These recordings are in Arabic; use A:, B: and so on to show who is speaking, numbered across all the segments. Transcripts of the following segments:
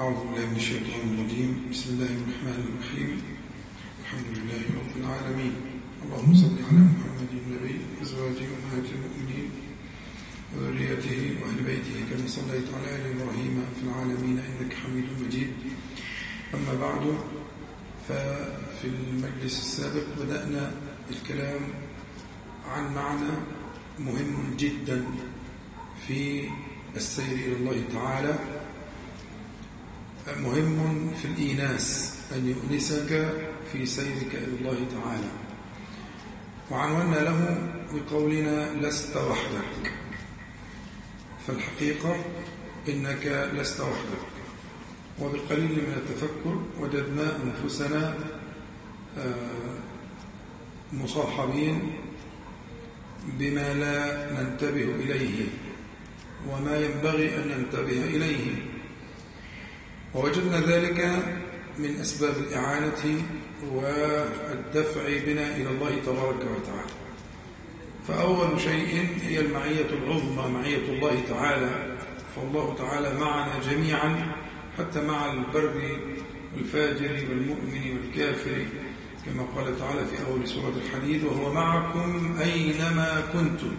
A: أعوذ بالله من الشيطان الرجيم. بسم الله الرحمن الرحيم. الحمد لله رب العالمين. اللهم صل على محمد النبي أزواجه أمهات المؤمنين وذريته وأهل بيته كما صليت على آل إبراهيم في العالمين إنك حميد مجيد. أما بعد ففي المجلس السابق بدأنا الكلام عن معنى مهم جدا في السير إلى الله تعالى. مهم في الإيناس أن يؤنسك في سيرك إلى الله تعالى. وعنونا له بقولنا لست وحدك. فالحقيقة إنك لست وحدك. وبقليل من التفكر وجدنا أنفسنا مصاحبين بما لا ننتبه إليه وما ينبغي أن ننتبه إليه. ووجدنا ذلك من أسباب الإعانة والدفع بنا إلى الله تبارك وتعالى. فأول شيء هي المعية العظمى معية الله تعالى. فالله تعالى معنا جميعا حتى مع البر والفاجر والمؤمن والكافر كما قال تعالى في أول سورة الحديد وهو معكم أينما كنتم.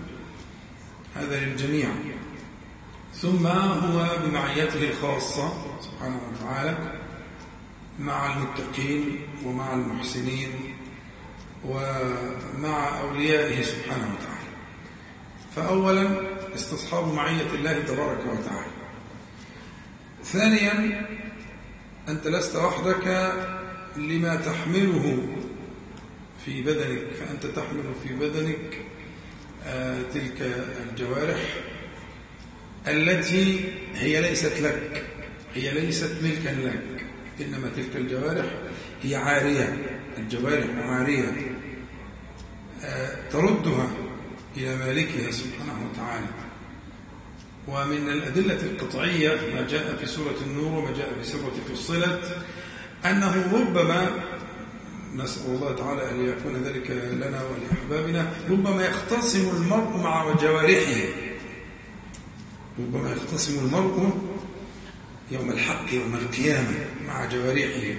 A: هذا للجميع. ثم هو بمعيته الخاصة. سبحانه وتعالى مع المتقين ومع المحسنين ومع أوليائه سبحانه وتعالى. فأولا استصحاب معية الله تبارك وتعالى. ثانيا أنت لست وحدك لما تحمله في بدنك. فأنت تحمل في بدنك آه تلك الجوارح التي هي ليست لك. هي ليست ملكا لك إنما تلك الجوارح هي عارية الجوارح عارية. آه تردها إلى مالكها سبحانه وتعالى. ومن الأدلة القطعية ما جاء في سورة النور وما جاء في سورة فصلت أنه ربما نسأل الله تعالى أن يكون ذلك لنا ولأحبابنا ربما يختصم المرء مع جوارحه. ربما يختصم المرء يوم الحق يوم القيامة مع جوارحه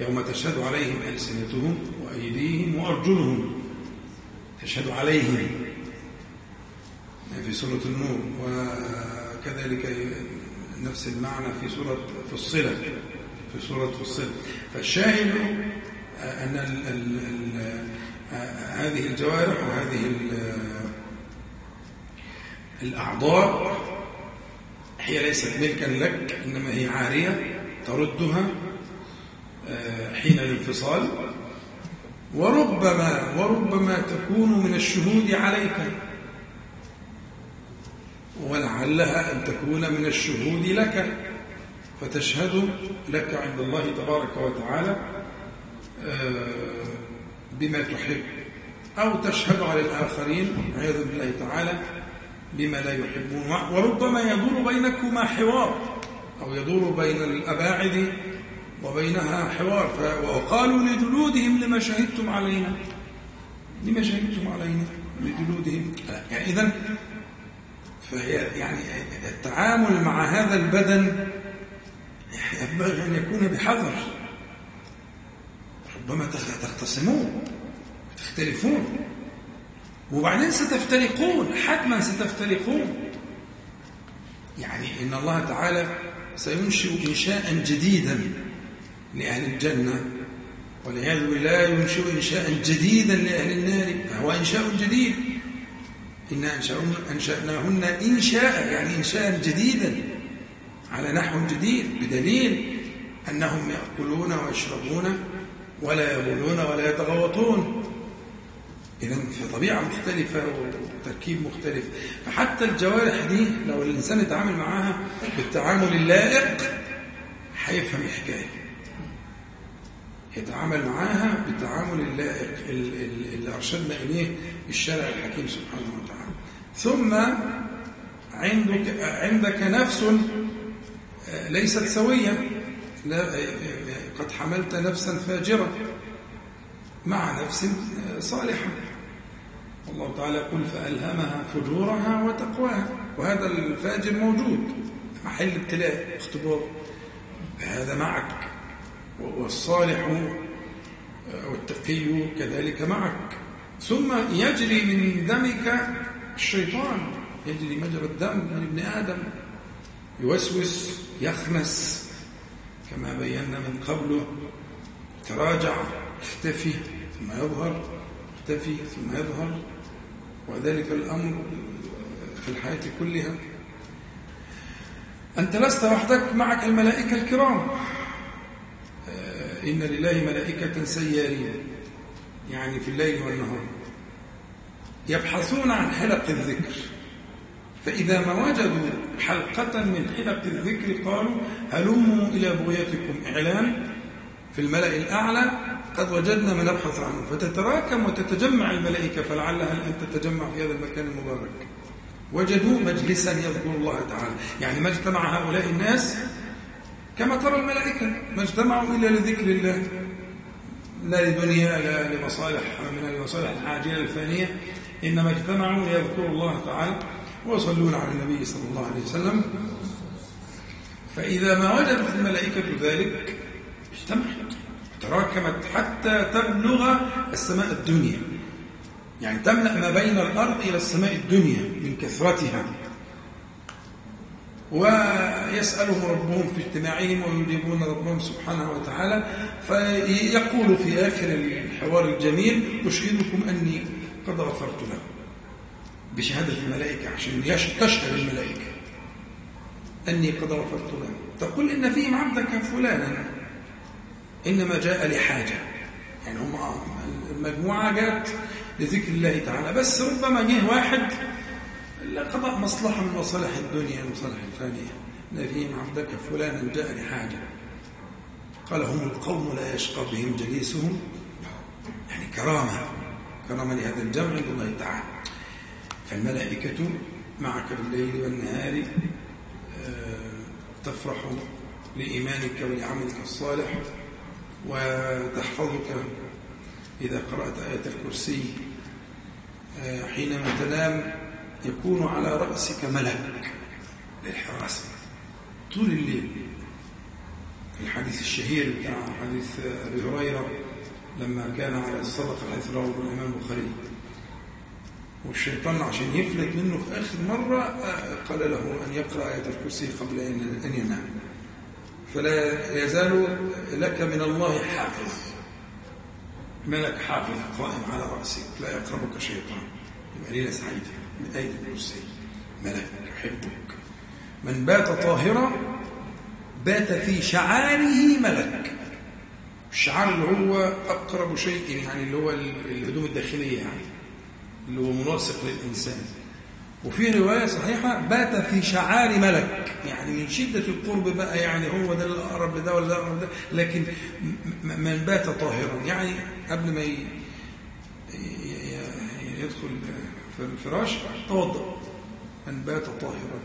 A: يوم تشهد عليهم ألسنتهم وأيديهم وأرجلهم. تشهد عليهم. في سورة النور وكذلك نفس المعنى في سورة فصلة في سورة فصلة. فالشاهد أن ال ال ال هذه الجوارح وهذه الأعضاء هي ليست ملكا لك إنما هي عارية تردها حين الانفصال. وربما وربما تكون من الشهود عليك. ولعلها أن تكون من الشهود لك فتشهد لك عند الله تبارك وتعالى بما تحب. أو تشهد على الآخرين عياذا بالله تعالى بما لا يحبون. وربما يدور بينكما حوار أو يدور بين الأباعد وبينها حوار. وقالوا لجلودهم لما شهدتم علينا؟ لما شهدتم علينا؟ لجلودهم. يعني إذن فهي يعني التعامل مع هذا البدن ينبغي أن يكون بحذر. ربما تختصمون تختلفون. وبعدين ستفترقون حتما ستفترقون. يعني إن الله تعالى سينشئ إنشاء جديدا لأهل الجنة والعياذ بالله ينشئ إنشاء جديدا لأهل النار فهو إنشاء جديد. إنا أنشأناهن إنشاء يعني إنشاء جديدا على نحو جديد بدليل أنهم يأكلون ويشربون ولا يبولون ولا يتغوطون. إذا في طبيعة مختلفة وتركيب مختلف. فحتى الجوارح دي لو الإنسان يتعامل معاها بالتعامل اللائق هيفهم الحكاية. يتعامل معاها بالتعامل اللائق اللي أرشدنا إليه الشارع الحكيم سبحانه وتعالى. ثم عندك, عندك نفس ليست سوية. قد حملت نفسا فاجرة مع نفس صالحة. الله تعالى يقول فألهمها فجورها وتقواها. وهذا الفاجر موجود. محل ابتلاء. اختبار. هذا معك. والصالح والتقي كذلك معك. ثم يجري من دمك الشيطان. يجري مجرى الدم من ابن آدم. يوسوس يخنس. كما بينا من قبله. تراجع اختفي ثم يظهر. اختفي ثم يظهر. وذلك الأمر في الحياة كلها. أنت لست وحدك معك الملائكة الكرام. آه، إن لله ملائكة سيارين يعني في الليل والنهار يبحثون عن حلق الذكر. فإذا ما وجدوا حلقة من حلق الذكر قالوا هلموا إلى بغيتكم إعلان في الملأ الأعلى قد وجدنا ما نبحث عنه. فتتراكم وتتجمع الملائكة فلعلها الآن تتجمع في هذا المكان المبارك؟ وجدوا مجلسا يذكر الله تعالى. يعني ما اجتمع هؤلاء الناس كما ترى الملائكة. ما اجتمعوا إلا لذكر الله. لا لدنيا لا لمصالح من المصالح العاجلة الفانية. إنما اجتمعوا ليذكروا الله تعالى. ويصلون على النبي صلى الله عليه وسلم. فإذا ما وجدت الملائكة ذلك اجتمعت. تراكمت حتى تبلغ السماء الدنيا. يعني تملأ ما بين الأرض إلى السماء الدنيا من كثرتها. ويسألهم ربهم في اجتماعهم ويجيبون ربهم سبحانه وتعالى. فيقول في آخر الحوار الجميل أشهدكم أني قد غفرت له بشهادة الملائكة عشان تشهد الملائكة. أني قد غفرت له تقول إن فيهم عبدك فلانا. إنما جاء لحاجة. يعني هم المجموعة جاءت لذكر الله تعالى. بس ربما جه واحد لقضاء مصلحة من مصالح الدنيا المصالح الفانية. فيهم عبدك فلانا جاء لحاجة. قال هم القوم لا يشقى بهم جليسهم. يعني كرامة كرامة لهذا الجمع عند الله تعالى. فالملائكة معك بالليل والنهار آه، تفرح لإيمانك ولعملك الصالح. وتحفظك إذا قرأت آية الكرسي. آه، حينما تنام يكون على رأسك ملك. للحراسة طول الليل. الحديث الشهير بتاع حديث أبي هريرة لما كان على الصدقة الحديث رواه الإمام البخاري. والشيطان عشان يفلت منه في آخر مرة آه، قال له أن يقرأ آية الكرسي قبل أن ينام. فلا يزال لك من الله حافظ. ملك حافظ قائم على رأسك. لا يقربك شيطان. يبقى ليلة سعيدة. من آية الكرسي ملك يحبك. من بات طاهرا بات في شعاره ملك. الشعار اللي هو أقرب شيء يعني اللي هو الهدوم الداخلية يعني اللي هو مناسق للإنسان. وفي رواية صحيحة بات في شعار ملك. يعني من شدة القرب بقى يعني هو ده الأقرب لده ولا ده لكن من بات طاهرا. يعني قبل ما يدخل في الفراش توضأ. من بات طاهرا.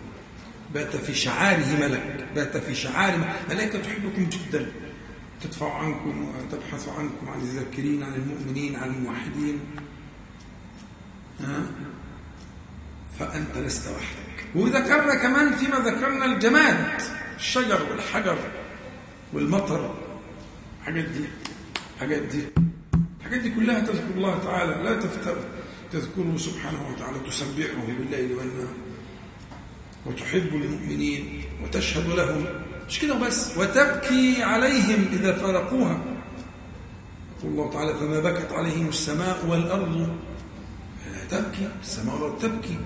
A: بات في شعاره ملك. بات في شعار ملائكة تحبكم جدا. تدفع عنكم وتبحث عنكم عن الذاكرين عن المؤمنين عن الموحدين. ها؟ فأنت لست وحدك. وذكرنا كمان فيما ذكرنا الجماد الشجر والحجر والمطر. الحاجات دي الحاجات دي. الحاجات دي كلها تذكر الله تعالى لا تفتر تذكره سبحانه وتعالى تسبحه بالليل والنهار. وتحب المؤمنين وتشهد لهم. مش كده بس؟ وتبكي عليهم إذا فارقوها. يقول الله تعالى فما بكت عليهم السماء والأرض. فلا تبكي السماء والأرض تبكي.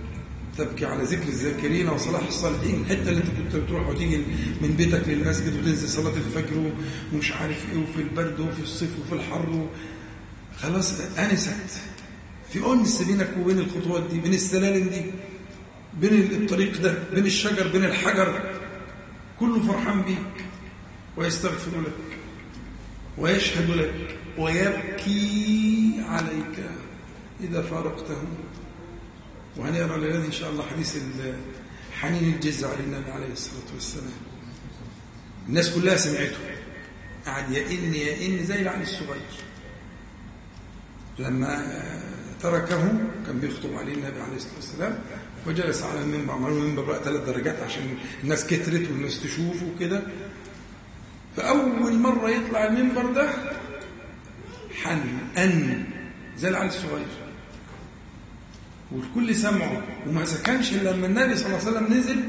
A: تبكي على ذكر الذاكرين وصلاح الصالحين الحته اللي انت كنت بتروح وتيجي من بيتك للمسجد وتنزل صلاة الفجر ومش عارف إيه وفي البرد وفي الصيف وفي الحر خلاص انست في انس بينك وبين الخطوات دي بين السلالم دي بين الطريق ده بين الشجر بين الحجر كله فرحان بيك. ويستغفر لك ويشهد لك ويبكي عليك إذا فارقته وهنقرا الليلة إن شاء الله حديث حنين الجزع للنبي عليه الصلاة والسلام. الناس كلها سمعته. قعد يئن يئن زي العيل الصغير لما تركه كان بيخطب عليه النبي عليه الصلاة والسلام وجلس على المنبر. عملوا المنبر بقى ثلاث درجات عشان الناس كترت والناس تشوف وكده. فأول مرة يطلع المنبر ده حن أن زي العيال الصغير والكل سمعه. وما سكنش إلا لما النبي صلى الله عليه وسلم نزل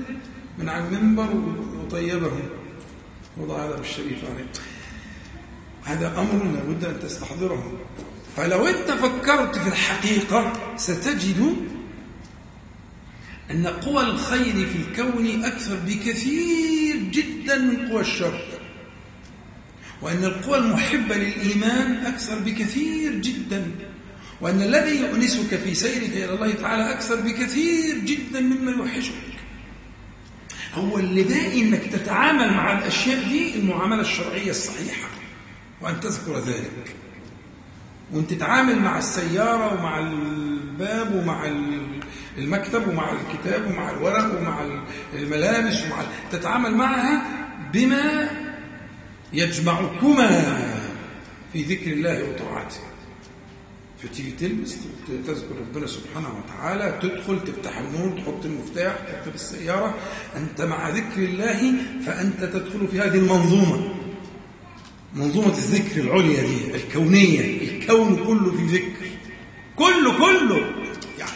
A: من على المنبر وطيبهم. وضع هذا الشريف عليه. هذا أمر لابد أن تستحضره. فلو أنت فكرت في الحقيقة ستجد أن قوى الخير في الكون أكثر بكثير جدا من قوى الشر. وأن القوى المحبة للإيمان أكثر بكثير جدا. وأن الذي يؤنسك في سيرك إلى الله تعالى أكثر بكثير جدا مما يوحشك. هو اللي باقي أنك تتعامل مع الأشياء دي المعاملة الشرعية الصحيحة وأن تذكر ذلك. وأن تتعامل مع السيارة ومع الباب ومع المكتب ومع الكتاب ومع الورق ومع الملابس ومع تتعامل معها بما يجمعكما في ذكر الله وطاعته. فتيجي تلبس تذكر ربنا سبحانه وتعالى تدخل تفتح النور تحط المفتاح تكتب السيارة أنت مع ذكر الله فأنت تدخل في هذه المنظومة. منظومة الذكر العليا دي الكونية الكون كله في ذكر. كله كله.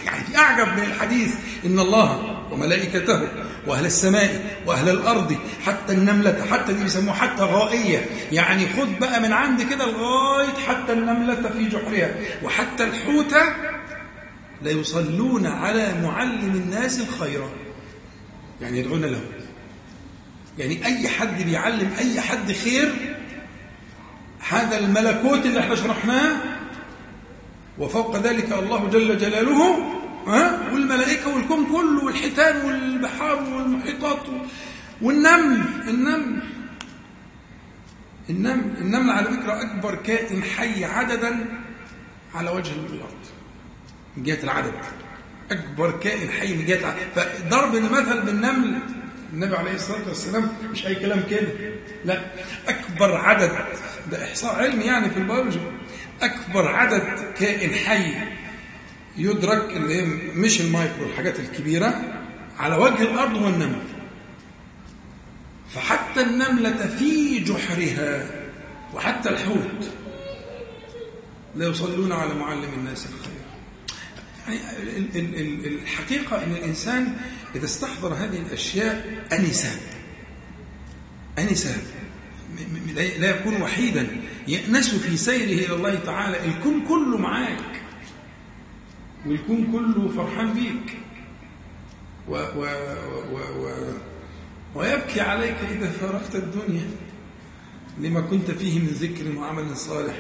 A: يعني في أعجب من الحديث إن الله وملائكته وأهل السماء وأهل الأرض حتى النملة حتى دي بيسموها حتى غائية يعني خد بقى من عند كده لغاية حتى النملة في جحرها. وحتى الحوتة ليصلون على معلم الناس الخير. يعني يدعون له. يعني أي حد بيعلم أي حد خير هذا الملكوت اللي إحنا شرحناه. وفوق ذلك الله جل جلاله ها والملائكة والكون كله والحيتان والبحار والمحيطات والنمل النمل. النمل النمل على فكرة أكبر كائن حي عددا على وجه الأرض. من جهة العدد. أكبر كائن حي من جهة العدد. فضرب المثل بالنمل النبي عليه الصلاة والسلام مش أي كلام كده. لا أكبر عدد. ده إحصاء علمي يعني في البيولوجي. أكبر عدد كائن حي يدرك اللي هي مش المايكرو الحاجات الكبيرة على وجه الأرض هو النمل فحتى النملة في جحرها وحتى الحوت لا يصلون على معلم الناس الخير. يعني الحقيقة أن الإنسان إذا استحضر هذه الأشياء أنسى أنسى لا يكون وحيدا. يأنس في سيره إلى الله تعالى. الكون كله معاك. والكون كله فرحان بيك. و و و و ويبكي عليك إذا فارقت الدنيا لما كنت فيه من ذكر وعمل صالح.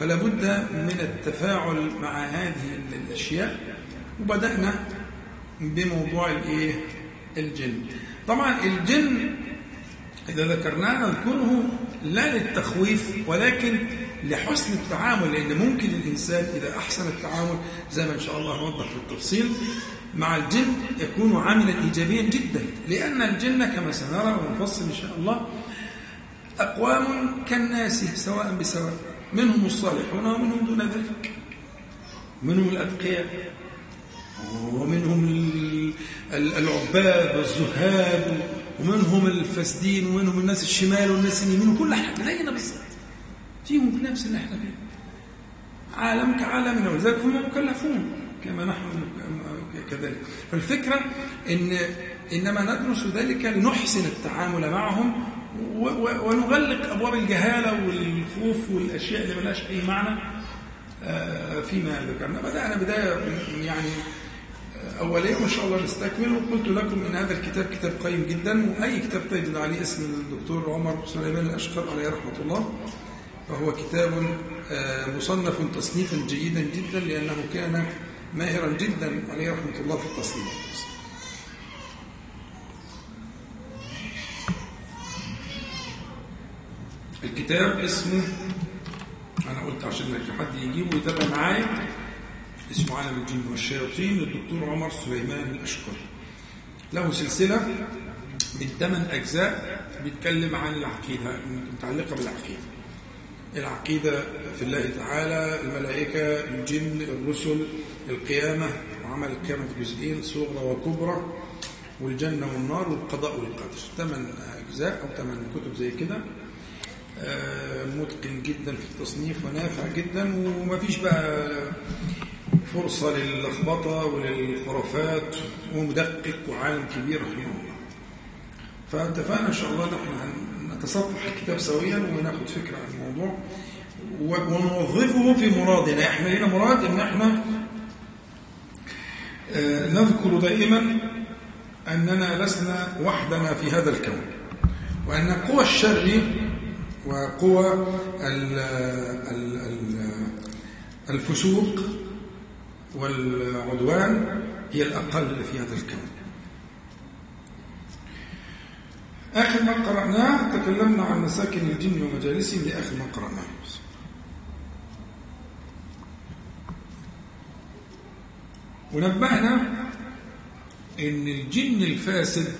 A: فلا بد من التفاعل مع هذه الأشياء. وبدأنا بموضوع الإيه؟ الجن. طبعا الجن إذا ذكرناه نذكره لا للتخويف ولكن لحسن التعامل لأن ممكن الإنسان إذا أحسن التعامل زي ما إن شاء الله نوضح بالتفصيل مع الجن يكون عاملا إيجابيا جدا لأن الجن كما سنرى ونفصل إن شاء الله أقوام كالناس سواء بسواء منهم الصالحون ومنهم دون ذلك. منهم الأتقياء ومنهم العباد والزهاد ومنهم الفاسدين ومنهم الناس الشمال والناس اليمين وكل حاجة. زينا بالظبط فيهم في نفس اللي إحنا فيه عالم كعالمنا ولذلك هم مكلفون. كما نحن كذلك. فالفكرة إن إنما ندرس ذلك لنحسن التعامل معهم ونغلق أبواب الجهالة والخوف والأشياء اللي ملاش أي معنى آه، فيما ذكرنا. بدأنا بداية يعني أولية وإن شاء الله نستكمل. وقلت لكم إن هذا الكتاب كتاب قيم جدا. وأي كتاب تجد عليه اسم الدكتور عمر سليمان الأشقر عليه رحمة الله. فهو كتاب آه، مصنف تصنيفا جيدا جدا لأنه كان ماهرا جدا عليه رحمة الله في التصنيف. الكتاب اسمه أنا قلت عشان حد يجيبه ويتابع معايا اسمه عالم الجن والشياطين للدكتور عمر سليمان الأشقر. له سلسلة من ثمان أجزاء بيتكلم عن العقيدة المتعلقة بالعقيدة. العقيدة في الله تعالى الملائكة الجن الرسل القيامة وعمل القيامة في جزئين صغرى وكبرى والجنة والنار والقضاء والقدر. ثمان أجزاء أو ثمان كتب زي كده. آه، متقن جدا في التصنيف ونافع جدا وما فيش بقى فرصة للخبطة وللخرافات ومدقق وعالم كبير رحمه الله. فاتفقنا إن شاء الله نحن نتصفح الكتاب سويا وناخد فكرة عن الموضوع. ونوظفه في مرادنا إحنا هنا مراد إن إحنا آه، نذكر دائما أننا لسنا وحدنا في هذا الكون. وأن قوى الشر وقوى الفسوق والعدوان هي الأقل في هذا الكون. آخر ما قرأناه تكلمنا عن مساكن الجن ومجالسهم لآخر ما قرأناه. ونبهنا إن الجن الفاسد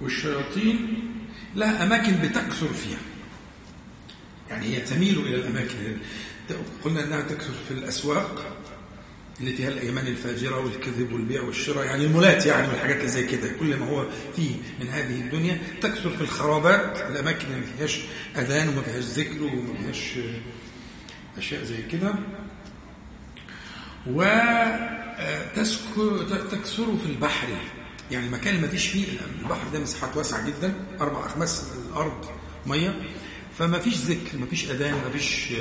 A: والشياطين لها أماكن بتكثر فيها. يعني هي تميل إلى الأماكن. قلنا إنها تكثر في الأسواق اللي فيها الايمان الفاجرة والكذب والبيع والشراء يعني المولات يعني والحاجات اللي زي كده كل ما هو فيه من هذه الدنيا تكثر في الخرابات الاماكن اللي ما فيهاش أذان وما فيهاش ذكر وما فيهاش أشياء زي كده. وتكثر في البحر يعني المكان اللي ما فيش فيه البحر ده مساحات واسعة جدا أربع أخماس الأرض مية فما فيش ذكر ما فيش أذان ما فيش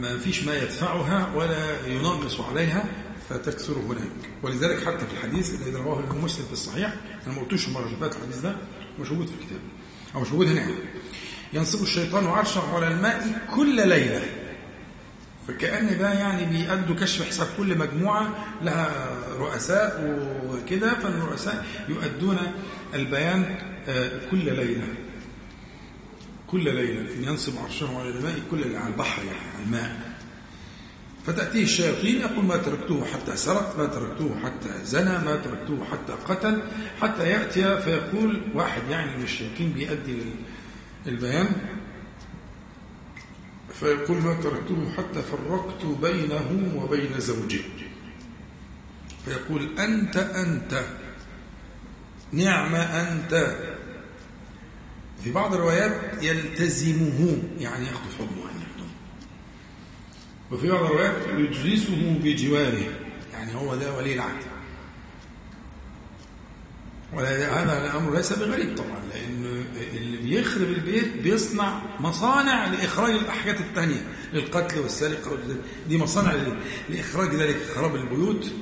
A: ما فيش ما يدفعها ولا ينغص عليها فتكثر هناك. ولذلك حتى في الحديث الذي رواه الإمام مسلم في الصحيح أنا ما قلتوش المرة اللي فاتت الحديث ده مش موجود في الكتاب أو مش موجود هنا. ينصب الشيطان عرشه على الماء كل ليلة. فكأن ده يعني بيأدوا كشف حساب كل مجموعة لها رؤساء وكده فالرؤساء يؤدون البيان آه، كل ليلة. كل ليلة ينصب عرشه على الماء كل على البحر يعني على الماء. فتأتيه الشياطين يقول ما تركته حتى سرق ما تركته حتى زنى ما تركته حتى قتل حتى يأتي فيقول واحد يعني من الشياطين بيأدي البيان فيقول ما تركته حتى فرقت بينه وبين زوجه. فيقول أنت أنت نعم أنت. في بعض الروايات يلتزمه يعني يأخذ حضنه يعني وفي بعض الروايات يجلسه بجواره يعني هو ده ولي العهد. وهذا الأمر ليس بغريب طبعا لأن اللي بيخرب البيت بيصنع مصانع لإخراج الأحاجات الثانية للقتل والسرقة دي مصانع لإخراج ذلك خراب البيوت.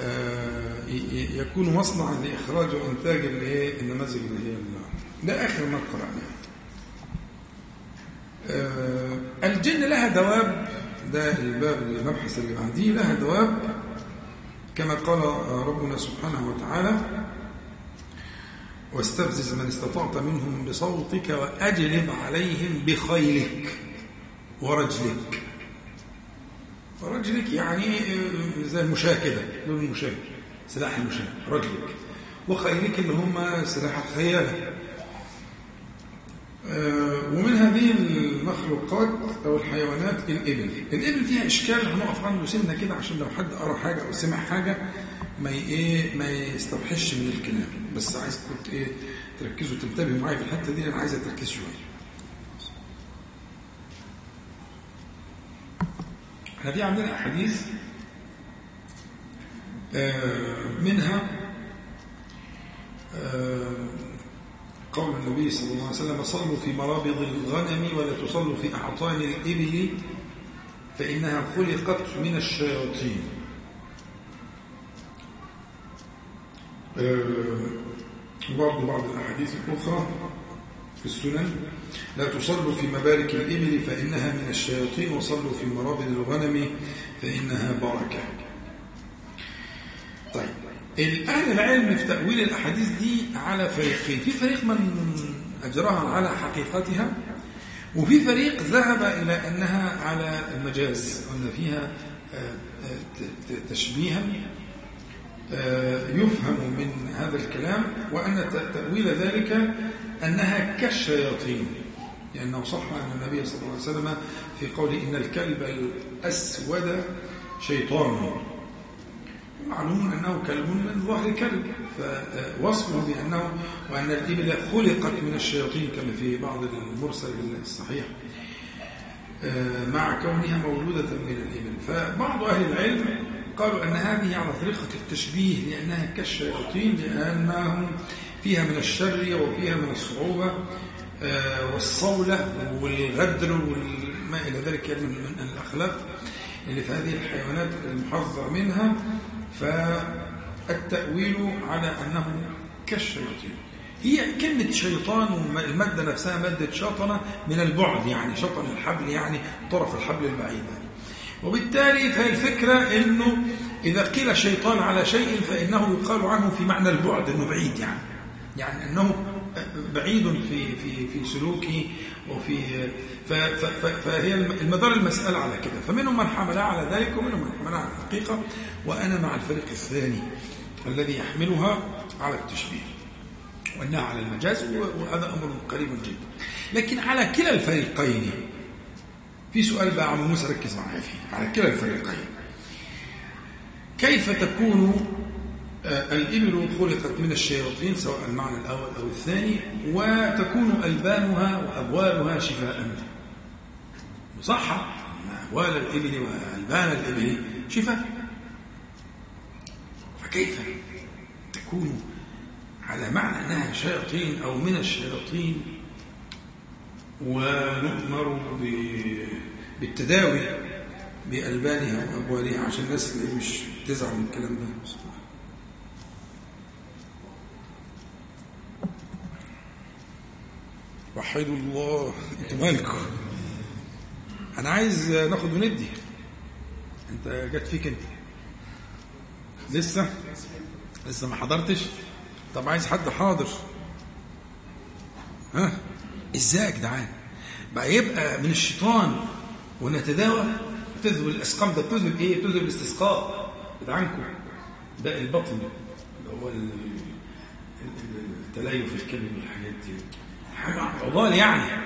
A: آه، يكون مصنعا لإخراج وإنتاج النماذج اللي هي ده آخر ما قرأناه آه، الجن لها دواب ده الباب المبحث اللي بعديه لها دواب كما قال ربنا سبحانه وتعالى واستفزز من استطعت منهم بصوتك وأجلب عليهم بخيلك ورجلك. ورجلك يعني زي المشاة كده دول المشاة سلاح المشاة رجلك. وخيلك اللي هم سلاح الخيالة. ومن هذه المخلوقات أو الحيوانات الإبل. الإبل فيها إشكال هنقف عنده سنة كده عشان لو حد قرأ حاجة أو سمع حاجة ما إيه ما يستوحش من الكلام. بس عايز كنت إيه تركزوا تنتبهوا معايا في الحتة دي أنا عايز تركيز شوية. إحنا في عندنا أحاديث آه، منها آه، قول النبي صلى الله عليه وسلم صلوا في مرابض الغنم ولا تصلوا في أعطان الإبل فإنها خلقت من الشياطين. وبرضه بعض الأحاديث الأخرى في السنن لا تصلوا في مبارك الإبل فإنها من الشياطين وصلوا في مرابض الغنم فإنها بركة. طيب. الأهل العلم في تأويل الأحاديث دي على فريقين. في فريق من أجراها على حقيقتها وفي فريق ذهب إلى أنها على المجاز وأن فيها آه، آه، تشبيها آه، يفهم من هذا الكلام وأن تأويل ذلك أنها كالشياطين. لأنه صح أن النبي صلى الله عليه وسلم في قوله إن الكلب الأسود شيطان. معلوم أنه كلب من ظهر كلب. فوصفه بأنه وأن الإبل خلقت من الشياطين كما في بعض المرسل الصحيح آه، مع كونها مولودة من الإبل. فبعض أهل العلم قالوا أن هذه على طريقة التشبيه لأنها كالشياطين لأنهم فيها من الشر وفيها من الصعوبة آه، والصولة والغدر وما إلى ذلك من الأخلاق اللي في هذه الحيوانات المحذر منها. فالتأويل على أنه كالشياطين. هي كلمة شيطان والمادة نفسها مادة شطنة من البعد يعني شطن الحبل يعني طرف الحبل البعيد. وبالتالي فالفكرة أنه إذا قيل شيطان على شيء فإنه يقال عنه في معنى البعد أنه بعيد يعني. يعني أنه بعيد في في في سلوكه وفي فهي المدار المسألة على كده. فمنهم من حملها على ذلك ومنهم من حملها على الحقيقة. وأنا مع الفريق الثاني الذي يحملها على التشبيه وأنها على المجاز وهذا أمر قريب جدا. لكن على كلا الفريقين في سؤال بقى عم موسى ركز معايا فيه. على كلا الفريقين كيف تكون الإبل خلقت من الشياطين سواء المعنى الأول أو الثاني وتكون ألبانها وأبوالها شفاء صح؟ أبوال الإبل وألبان الإبل شفاء. فكيف تكون على معنى أنها شياطين أو من الشياطين؟ ونؤمر بالتداوي بألبانها وأبوالها عشان الناس مش تزعل من الكلام ده. وحدوا الله أنتوا مالكم أنا عايز ناخد وندي. انت جت فيك انت. لسه؟ لسه ما حضرتش؟ طب عايز حد حاضر. ها؟ إزاي يا جدعان؟ بقى يبقى من الشيطان ونتداوى؟ تذهب الاسقام ده بتذهب إيه بتذهب الاستسقاء. جدعانكم ده البطن. اللي هو التليف الكلمة والحاجات دي. حاجة عضال يعني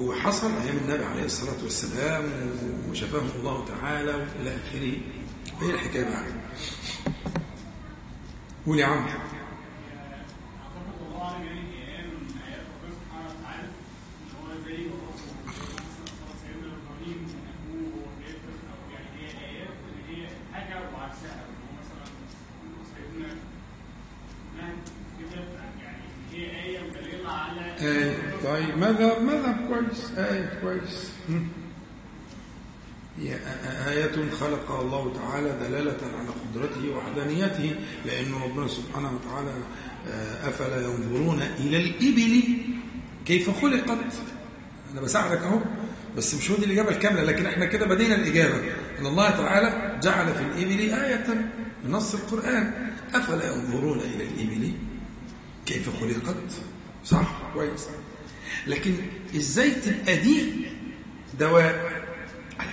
A: وحصل أيام النبي عليه الصلاة والسلام وشفاه الله تعالى وإلى آخره. هي الحكاية بقى قول يا عم آية طيب مذهب مذهب كويس. هي آية خلق الله تعالى دلالة على قدرته وحدانيته لأن ربنا سبحانه وتعالى أفلا ينظرون إلى الإبل كيف خلقت. أنا بساعدك أهو بس مش هو دي الإجابة الكاملة لكن إحنا كده بدينا الإجابة. أن الله تعالى جعل في الإبل آية من نص القرآن. أفلا ينظرون إلى الإبل كيف خلقت. صح؟ كويس. لكن إزاي تبقى دي دواء.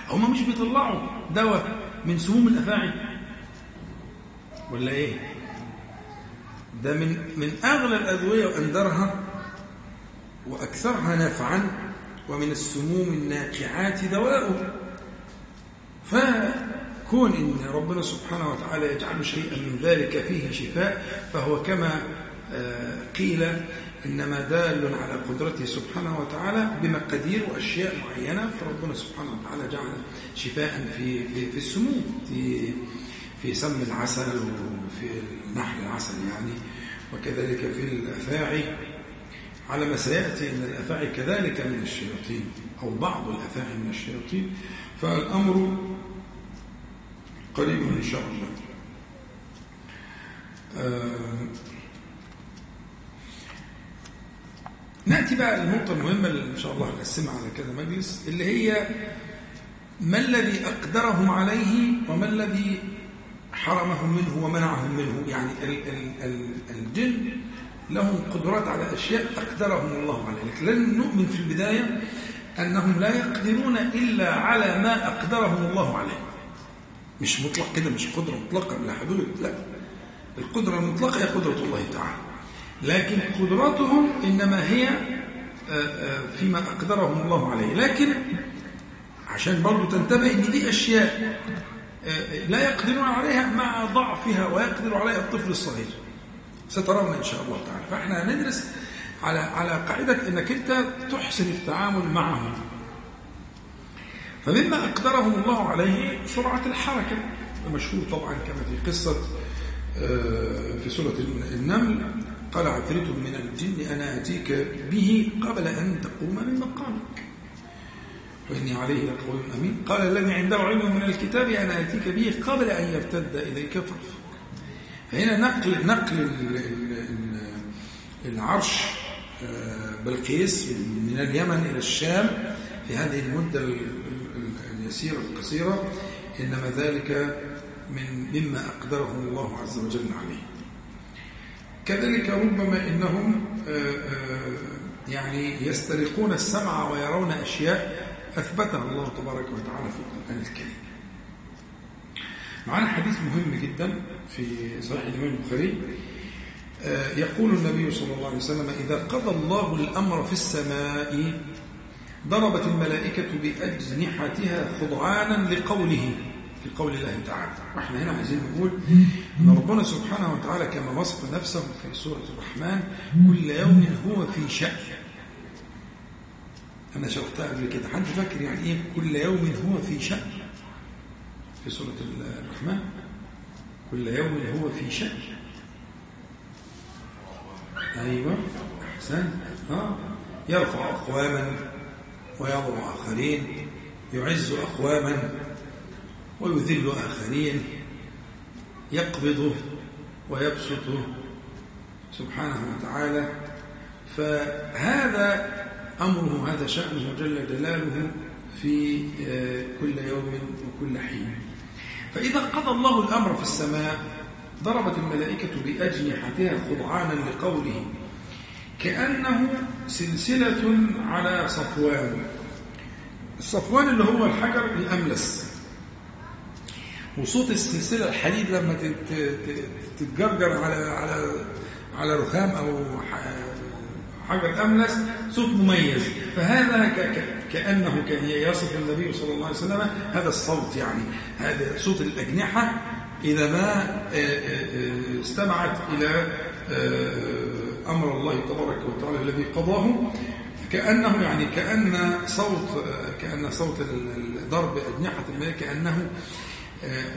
A: هم مش بيطلعوا دواء من سموم الأفاعي. ولا إيه؟ ده من من أغلى الأدوية وأندرها وأكثرها نفعا ومن السموم الناقعات دواء فكون إن ربنا سبحانه وتعالى يجعل شيئا من ذلك فيه شفاء فهو كما آه، قيل إنما دال على قدرته سبحانه وتعالى بمقادير وأشياء معينة فربنا سبحانه وتعالى جعل شفاء في, في, في السموم في, في سم العسل وفي نحل العسل يعني. وكذلك في الأفاعي على ما سيأتي أن الأفاعي كذلك من الشياطين أو بعض الأفاعي من الشياطين. فالأمر قريب إن شاء الله. نأتي بقى للنقطة المهمة اللي إن شاء الله هنقسمها على كذا مجلس اللي هي ما الذي أقدرهم عليه وما الذي حرمهم منه ومنعهم منه. يعني ال ال ال الجن لهم قدرات على أشياء أقدرهم الله عليه لكن لن نؤمن في البداية أنهم لا يقدرون إلا على ما أقدرهم الله عليه. مش مطلق كده مش قدرة مطلقة. بلا حدود لا. القدرة المطلقة هي قدرة الله تعالى. لكن قدراتهم إنما هي آه، آه، فيما أقدرهم الله عليه. لكن عشان برضو تنتبه إن دي أشياء لا يقدرون عليها مع ضعفها ويقدر عليها الطفل الصغير. سترون إن شاء الله تعالى. فإحنا هندرس على على قاعدة أنك أنت تحسن التعامل معهم. فمما أقدرهم الله عليه سرعة الحركة. مشهور طبعا كما في قصة آه، في سورة النمل قال عفريت من الجن أنا أتيك به قبل أن تقوم من مقامك. وإني عليه لقول أمين. قال الذي عنده علم من الكتاب أنا أتيك به قبل أن يرتد إليك طرفك. فهنا نقل نقل العرش آه، بلقيس من اليمن إلى الشام في هذه المدة اليسيرة القصيرة. إنما ذلك من مما أقدره الله عز وجل عليه. كذلك ربما إنهم آه، آه، يعني يسترقون السمع ويرون أشياء أثبتها الله تبارك وتعالى في القرآن الكريم. معنا حديث مهم جدا في صحيح الإمام البخاري. آه، يقول النبي صلى الله عليه وسلم إذا قضى الله الأمر في السماء ضربت الملائكة بأجنحتها خضعانا لقوله لقول الله تعالى. وإحنا هنا عايزين نقول إن ربنا سبحانه وتعالى كما وصف نفسه في سورة الرحمن كل يوم هو في شأن. أنا شرحتها قبل كده. حد فاكر يعني إيه كل يوم هو في شأن؟ في سورة الرحمن. كل يوم هو في شأن. أيوة أحسن. آه. يرفع أقواما ويضع آخرين يعز أقواما ويذل آخرين يقبضه ويبسطه سبحانه وتعالى. فهذا أمره هذا شأنه جل جلاله في آه، كل يوم وكل حين. فإذا قضى الله الأمر في السماء ضربت الملائكة بأجنحتها خضعانا لقوله كأنه سلسلة على صفوان. الصفوان اللي هو الحجر الأملس. وصوت السلسلة الحديد لما تتجرجر على على على رخام أو حجر أملس صوت مميز. فهذا كأنه كان يصف النبي صلى الله عليه وسلم هذا الصوت يعني. هذا صوت الأجنحة إذا ما آه، آه، آه، استمعت إلى أمر الله تبارك وتعالى الذي قضاه. كأنه يعني كأن صوت كأن صوت ضرب أجنحة الملائكة كأنه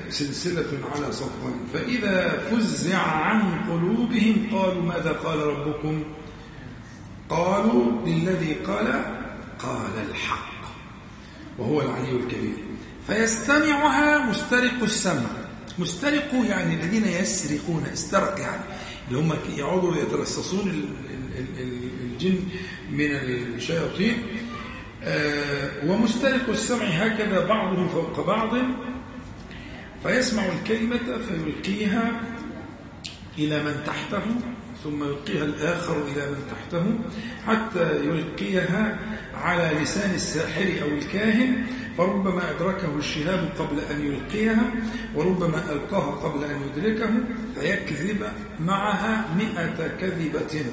A: سلسلة على صفوان فإذا فزع عن قلوبهم قالوا ماذا قال ربكم؟ قالوا للذي قال قال الحق وهو العلي الكبير. فيستمعها مسترق السمع. مسترق يعني الذين يسرقون استرق يعني اللي هم يعودوا يترصصون الجن من الشياطين. آه، ومسترق السمع هكذا بعضهم فوق بعض. فيسمع الكلمة فيلقيها إلى من تحته ثم يلقيها الآخر إلى من تحته حتى يلقيها على لسان الساحر أو الكاهن فربما أدركه الشهاب قبل أن يلقيها وربما ألقاها قبل أن يدركه فيكذب معها مئة كذبة.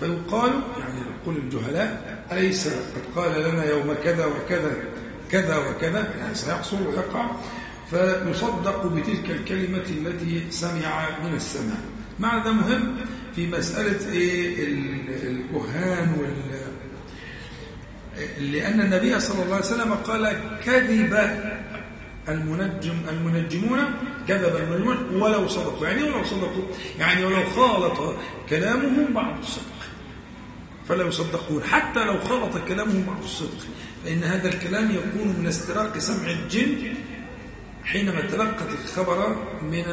A: فيقال يعني يقول الجهلاء أليس قد قال لنا يوم كذا وكذا كذا وكذا؟ يعني سيحصل ويقع. فيصدق بتلك الكلمة التي سمع من السماء. معنى ده مهم في مسألة إيه؟ الكهان وال لأن النبي صلى الله عليه وسلم قال كذب المنجم المنجمون كذب المنجمون ولو صدقوا. يعني ولو صدقوا؟ يعني ولو خالط كلامهم بعض الصدق. فلا يصدقون حتى لو خلط كلامهم بعض الصدق. فإن هذا الكلام يكون من استراق سمع الجن حينما تلقت الخبر من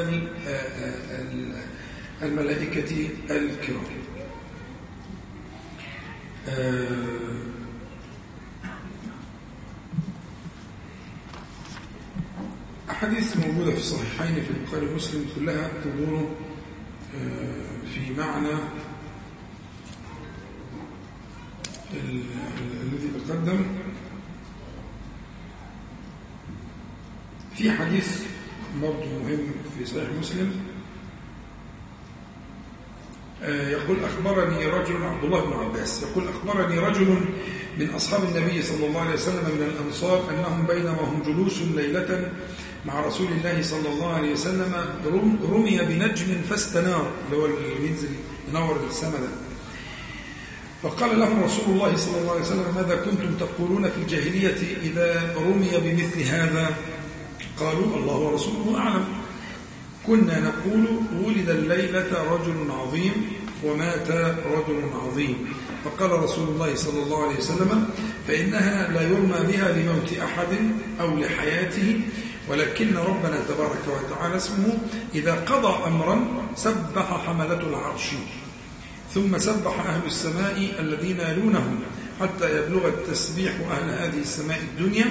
A: الملائكة الكرام. أحاديث موجودة في الصحيحين في البخاري ومسلم كلها تدور آه، في معنى الذي تقدم. في حديث برضه مهم في صحيح مسلم. آه، يقول أخبرني رجل عبد الله بن عباس. يقول أخبرني رجل من أصحاب النبي صلى الله عليه وسلم من الأنصار أنهم بينما هم جلوس ليلة مع رسول الله صلى الله عليه وسلم رمي بنجم فاستنار. اللي هو بينزل ينور السماء ده. فقال لهم رسول الله صلى الله عليه وسلم ماذا كنتم تقولون في الجاهلية إذا رمي بمثل هذا؟ قالوا الله ورسوله أعلم. كنا نقول ولد الليلة رجل عظيم ومات رجل عظيم. فقال رسول الله صلى الله عليه وسلم فإنها لا يرمى بها لموت أحد أو لحياته ولكن ربنا تبارك وتعالى اسمه إذا قضى أمرا سبح حملة العرش. ثم سبح أهل السماء الذين يلونهم حتى يبلغ التسبيح أهل هذه السماء الدنيا.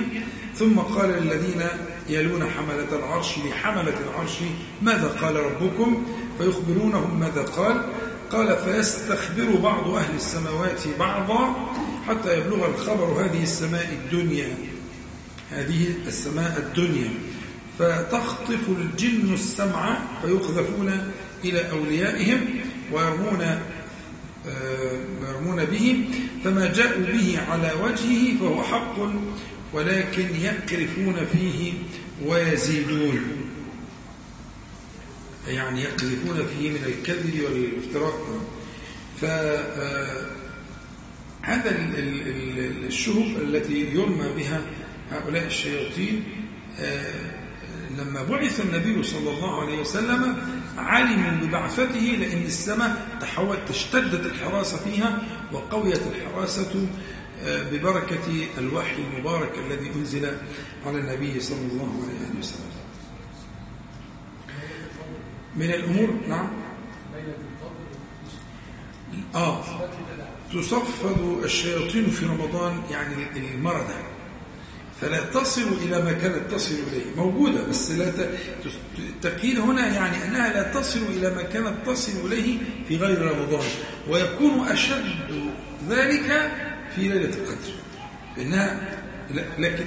A: ثم قال للذين يلون حملة العرش لحملة العرش ماذا قال ربكم؟ فيخبرونهم ماذا قال؟ قال فيستخبر بعض أهل السماوات بعضا حتى يبلغ الخبر هذه السماء الدنيا. هذه السماء الدنيا. فتخطف الجن السمع فيقذفون إلى أوليائهم ويرمون يرمون به فما جاءوا به على وجهه فهو حق. ولكن يكرفون فيه ويزيدون. يعني يقذفون فيه من الكذب والافتراء فهذا الشهب التي يرمى بها هؤلاء الشياطين لما بعث النبي صلى الله عليه وسلم علموا ببعثته لأن السماء تحول تشتدت الحراسة فيها وقويت الحراسة ببركة الوحي المبارك الذي أنزل على النبي صلى الله عليه وسلم. من الأمور نعم. آه. تصفد الشياطين في رمضان يعني المردة فلا تصل إلى ما كانت تصل إليه. موجودة بس لا التقييد هنا يعني أنها لا تصل إلى ما كانت تصل إليه في غير رمضان. ويكون أشد ذلك في ليلة القدر. إنها لكن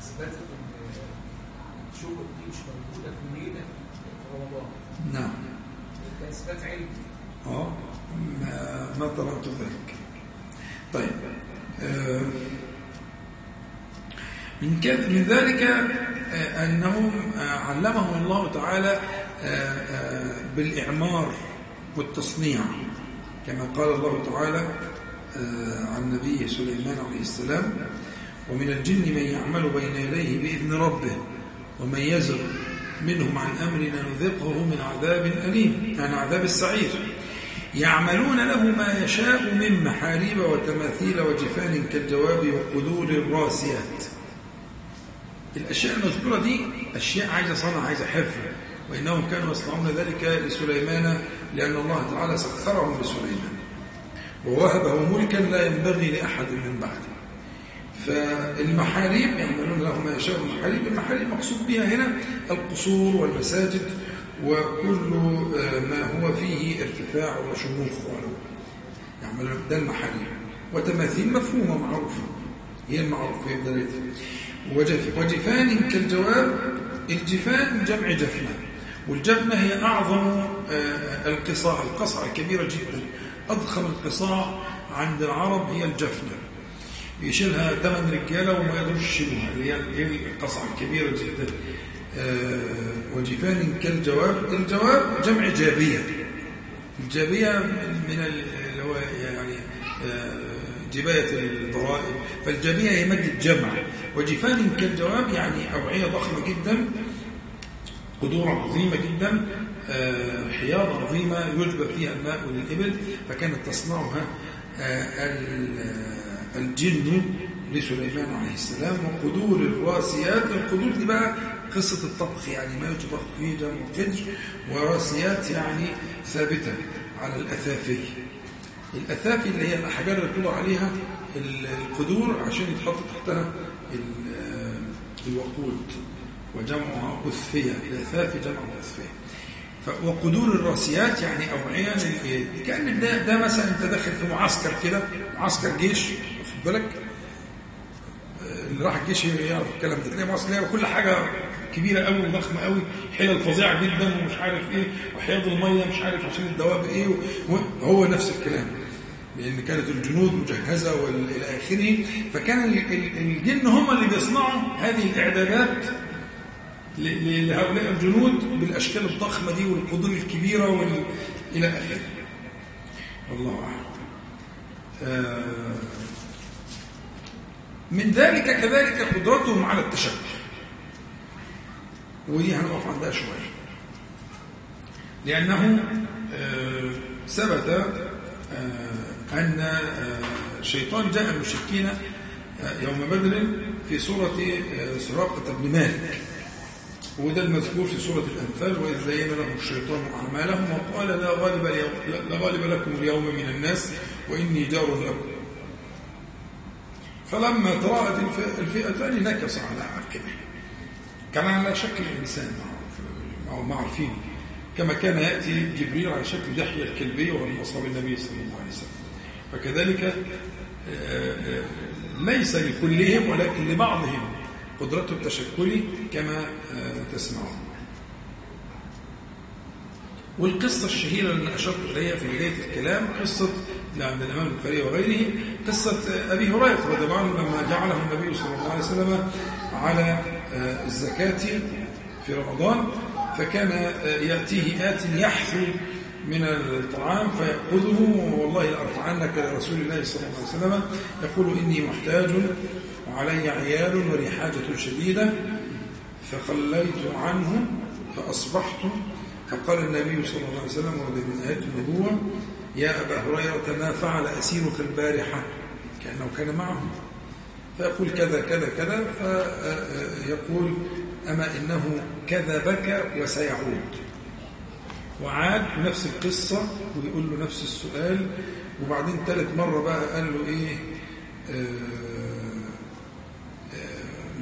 A: اثبتت دي مش موجوده في رمضان نعم. ده اثبات علمي آه ما ما طلبت ذلك. طيب آه من كذا من ذلك آه أنهم آه علمهم الله تعالى بالإعمار. والتصنيع كما قال الله تعالى عن نبيه سليمان عليه السلام ومن الجن من يعمل بين يديه بإذن ربه ومن يزغ منهم عن أمرنا نذقه من عذاب أليم يعني عذاب السعير. يعملون له ما يشاء من محاريب وتماثيل وجفان كالجواب وقدور الراسيات. الأشياء المذكورة دي أشياء عايزة صنع عايزة حرفة وإنهم كانوا يصنعون ذلك لسليمان لأن الله تعالى سخرهم لسليمان ووهبه ملكا لا ينبغي لأحد من بعده. فالمحاريب يعملون له ما يشاء المحاريب المحاريب مقصود بها هنا القصور والمساجد وكل ما هو فيه ارتفاع وشموخ يعملون ده المحاريب. وتماثيل مفهومة معروفة. هي المعروفة وجف وجفان كالجواب الجفان جمع جفنة والجفنة هي أعظم القصاع القصعة الكبيرة جدا. أضخم القصاع عند العرب هي الجفنة. يشيلها ثمان رجالة وما يقدروش يشيلوها هي القصعه الكبيرة جدا. آه وجفان كالجواب. الجواب جمع جابية. الجابية من اللي هو يعني آه جباية الضرائب. فالجابية هي مادة جمع. وجفان كالجواب يعني أوعية ضخمة جدا. قدور عظيمة جدا آه حياض عظيمة يجبى فيها الماء للابل فكانت تصنعها الجن لسليمان عليه السلام. وقدور الراسيات القدور دي بقى قصة الطبخ يعني ما يطبخ فيه جمع قدر وراسيات يعني ثابتة على الأثافي الأثافي اللي هي الأحجار اللي بتوضع عليها القدور عشان يتحط تحتها الوقود. وجمعها أثفية الأثافي جمع أثفية وقدور الراسيات يعني أوعية كأن ده, ده مثلا أنت داخل في معسكر كده معسكر جيش واخد بالك؟ اللي راح الجيش يعرف الكلام ده. تلاقي معسكر كل حاجة كبيرة قوي وضخمة قوي حلل فظيعة جدا ومش عارف إيه وحياض المية مش عارف عشان الدواب إيه وهو نفس الكلام. لأن كانت الجنود مجهزة وإلى آخره. فكان الجن هم اللي بيصنعوا هذه الإعدادات لهؤلاء الجنود بالأشكال الضخمة دي والقدور الكبيرة وال... إلى آخره. والله أعلم. آه من ذلك كذلك قدرتهم على التشبه ودي هنقف عندها شوية. لأنه آه ثبت آه أن الشيطان جاء المشركين يوم بدر في سورة سراقة بن مالك. وده المذكور في سورة الأنفال وإذ زين لهم الشيطان أعمالهم وقال لا غالب, لا غالب لكم اليوم من الناس وإني جار لكم. فلما تراءت الفئتان نكص على عقبه. كان على شكل إنسان أو ما عارفين كما كان يأتي جبريل على شكل دحية الكلبية ومن أصحاب النبي صلى الله عليه وسلم. فكذلك ليس لكلهم ولكن لبعضهم. قدرته التشكلي كما تسمعون. والقصة الشهيرة اللي أشرت إليها في بداية الكلام قصة عند الإمام البخاري وغيره قصة أبي هريرة رضي الله عنه لما جعله النبي صلى الله عليه وسلم على الزكاة في رمضان فكان يأتيه آت يحثو من الطعام فيأخذه والله لأرفعنك لرسول الله صلى الله عليه وسلم يقول إني محتاج وعلي عيال وريحاجة شديدة فخليت عنه فأصبحت فقال النبي صلى الله عليه وسلم وهذا من النبوة يا أبا هريرة ما فعل أسيرك البارحة كأنه كان معه فيقول كذا كذا كذا فيقول أما إنه كذبك وسيعود. وعاد بنفس القصة ويقول له نفس السؤال وبعدين ثالث مرة بقى قال له إيه آه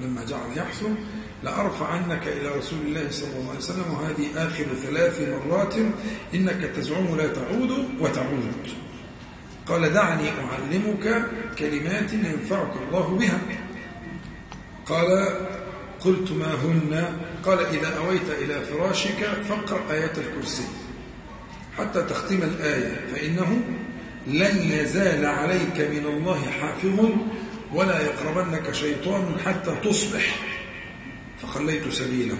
A: لما جعل يحصل لأرفع عنك إلى رسول الله صلى الله عليه وسلم وهذه آخر ثلاث مرات إنك تزعم لا تعود وتعود. قال دعني أعلمك كلمات ينفعك الله بها. قال قلت ما هن؟ قال إذا أويت إلى فراشك فاقرأ آية الكرسي حتى تختم الآية فإنه لن يزال عليك من الله حافظ ولا يقربنك شيطان حتى تصبح. فخليت سبيله.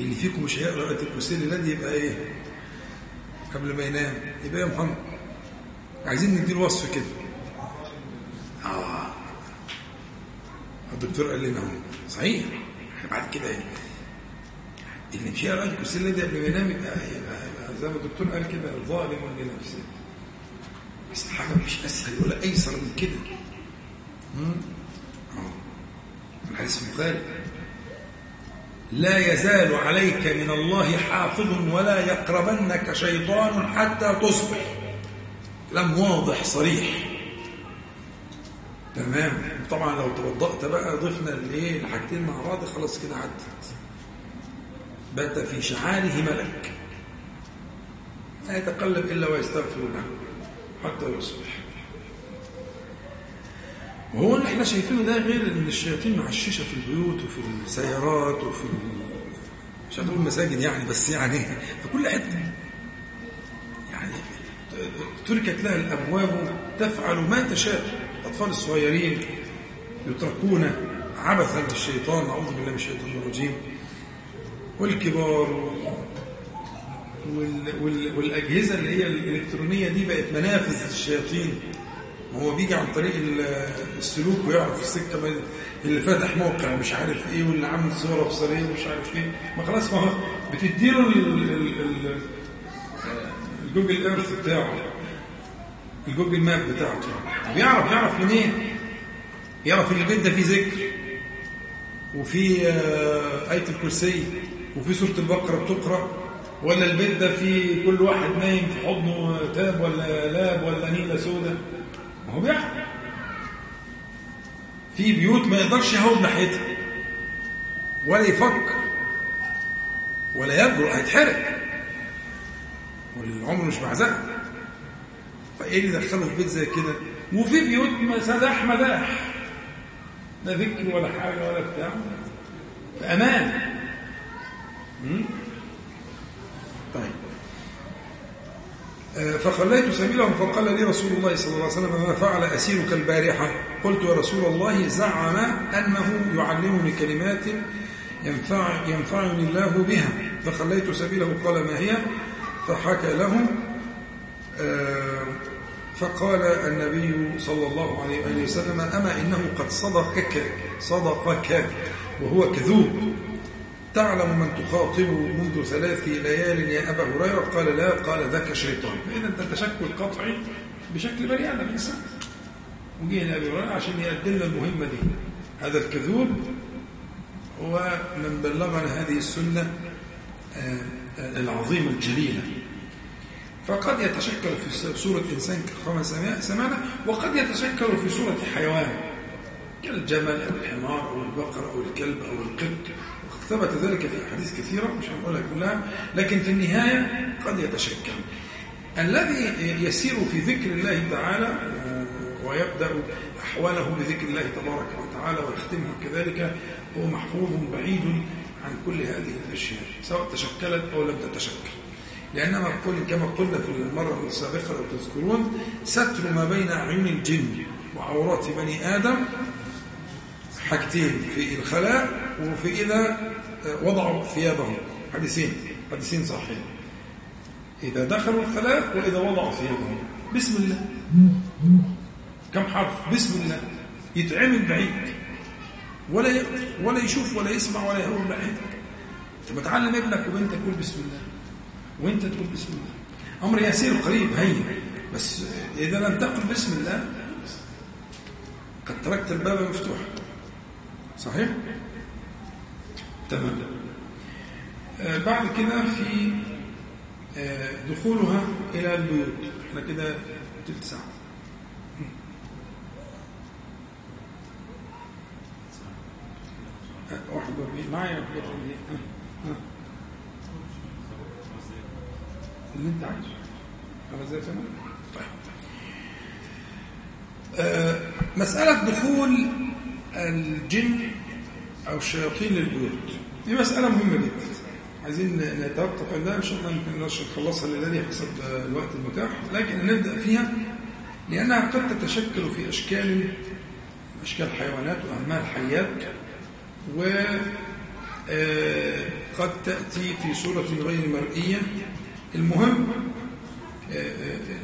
A: اللي فيكم مش هيقرأ آية الكرسي الذي يبقى إيه؟ قبل ما ينام. يبقى يا محمد؟ عايزين نديله وصف كده. آه. الدكتور قال لنا صحيح. إحنا بعد كده إيه؟ اللي مش هيقرأ الكرسي الذي قبل ما ينام يبقى, يبقى زي ما الدكتور قال كده ظالم لنفسه. بس حاجة مش أسهل ولا أيسر من كده. آه الحديث البخاري لا يزال عليك من الله حافظ ولا يقربنك شيطان حتى تصبح. كلام واضح صريح. تمام. طبعا لو توضأت بقى ضفنا الايه الحاجتين مع بعض خلاص كده عدت. بات في شعاره ملك. لا يتقلب إلا ويستغفر له حتى يصبح. وهو اللي إحنا شايفينه ده غير إن الشياطين معششه في البيوت وفي السيارات وفي مش هنقول المساجد يعني بس يعني في كل حتة. يعني تركت لها الأبواب تفعل ما تشاء. الأطفال الصغيرين يتركون عبثا للشيطان نعوذ بالله من الشيطان الرجيم. والكبار وال وال والأجهزة اللي هي الإلكترونية دي بقت منافذ للشياطين. هو بيجي عن طريق السلوك ويعرف السكة اللي فاتح موقع مش عارف إيه واللي عامل صورة بصرية ومش عارف إيه. ما خلاص ما هو بتديله ال Google Earth بتاعه ال Google Map بتاعته. بيعرف يعرف منين؟ يعرف ان البيت ده فيه ذكر وفي آية الكرسي وفي سورة البقرة بتقرأ ولا البيت ده فيه كل واحد نايم في حضنه تاب ولا لاب ولا نيلة سودة؟ ما هو بيعرف في بيوت ما يقدرش يهوب ناحيتها. ولا يفكر ولا يجرؤ هيتحرق. والعمر مش معزقه فإيه اللي دخله في بيت زي كده؟ وفي بيوت مسداح مداح. لا ذكر ولا حاجة ولا بتاع. في أمان طيب آه، فخليت سبيلهم فقال لي رسول الله صلى الله عليه وسلم ما فعل أسيرك البارحة؟ قلت يا رسول الله زعم أنه يعلمني كلمات ينفع ينفعني الله بها. فخليت سبيله قال ما هي؟ فحكى له آه، فقال النبي صلى الله عليه وسلم أما إنه قد صدقك صدقك وهو كذوب. تعلم من تخاطب منذ ثلاث ليال يا أبا هريرة؟ قال لا قال ذاك شيطان. فإذا أنت تشكل قطعي بشكل بريء على الإنسان وجينا أبي هريرة عشان يقدم لنا المهمة دي. هذا الكذوب هو من بلغنا هذه السنة آه، العظيمة الجليلة. فقد يتشكل في صورة إنسان كما سمعنا وقد يتشكل في صورة حيوان كالجمل أو الحمار أو البقر أو الكلب أو القط. ثبت ذلك في أحاديث كثيرة مش هنقولها كلها لكن في النهاية قد يتشكل. الذي يسير في ذكر الله تعالى ويبدأ أحواله بذكر الله تبارك وتعالى ويختمها كذلك هو محفوظ بعيد عن كل هذه الأشياء سواء تشكلت أو لم تتشكل. لأنما قل كما قلنا في المرة السابقة لو تذكرون ستر ما بين أعين الجن وعورات بني آدم حاجتين في الخلاء وفي إذا وضعوا ثيابهم. حديثين حديثين صحيحين. إذا دخلوا الخلاء وإذا وضعوا ثيابهم. بسم الله. كم حرف؟ بسم الله. يتعمل بعيد. ولا ولا يشوف ولا يسمع ولا يهون بعيد انت بتعلم ابنك وانت تقول بسم الله. وانت تقول بسم الله. أمر يسير قريب هين. بس إذا لم تقل بسم الله قد تركت الباب مفتوحا. صحيح؟ تمام. آه بعد كده في آه دخولها إلى البيوت. إحنا كده تلت ساعة. آه واحد معايا؟ اللي أنت عايزه. خمس زي طيب. آه مسألة دخول الجن أو الشياطين للبيوت. دي مسألة مهمة جدا. عايزين نتوقف عندها. إن شاء الله يمكن نخلصها الليلة حسب الوقت المتاح. لكن نبدأ فيها لأنها قد تتشكل في أشكال أشكال حيوانات وأعمال حيات وقد تأتي في صورة غير مرئية. المهم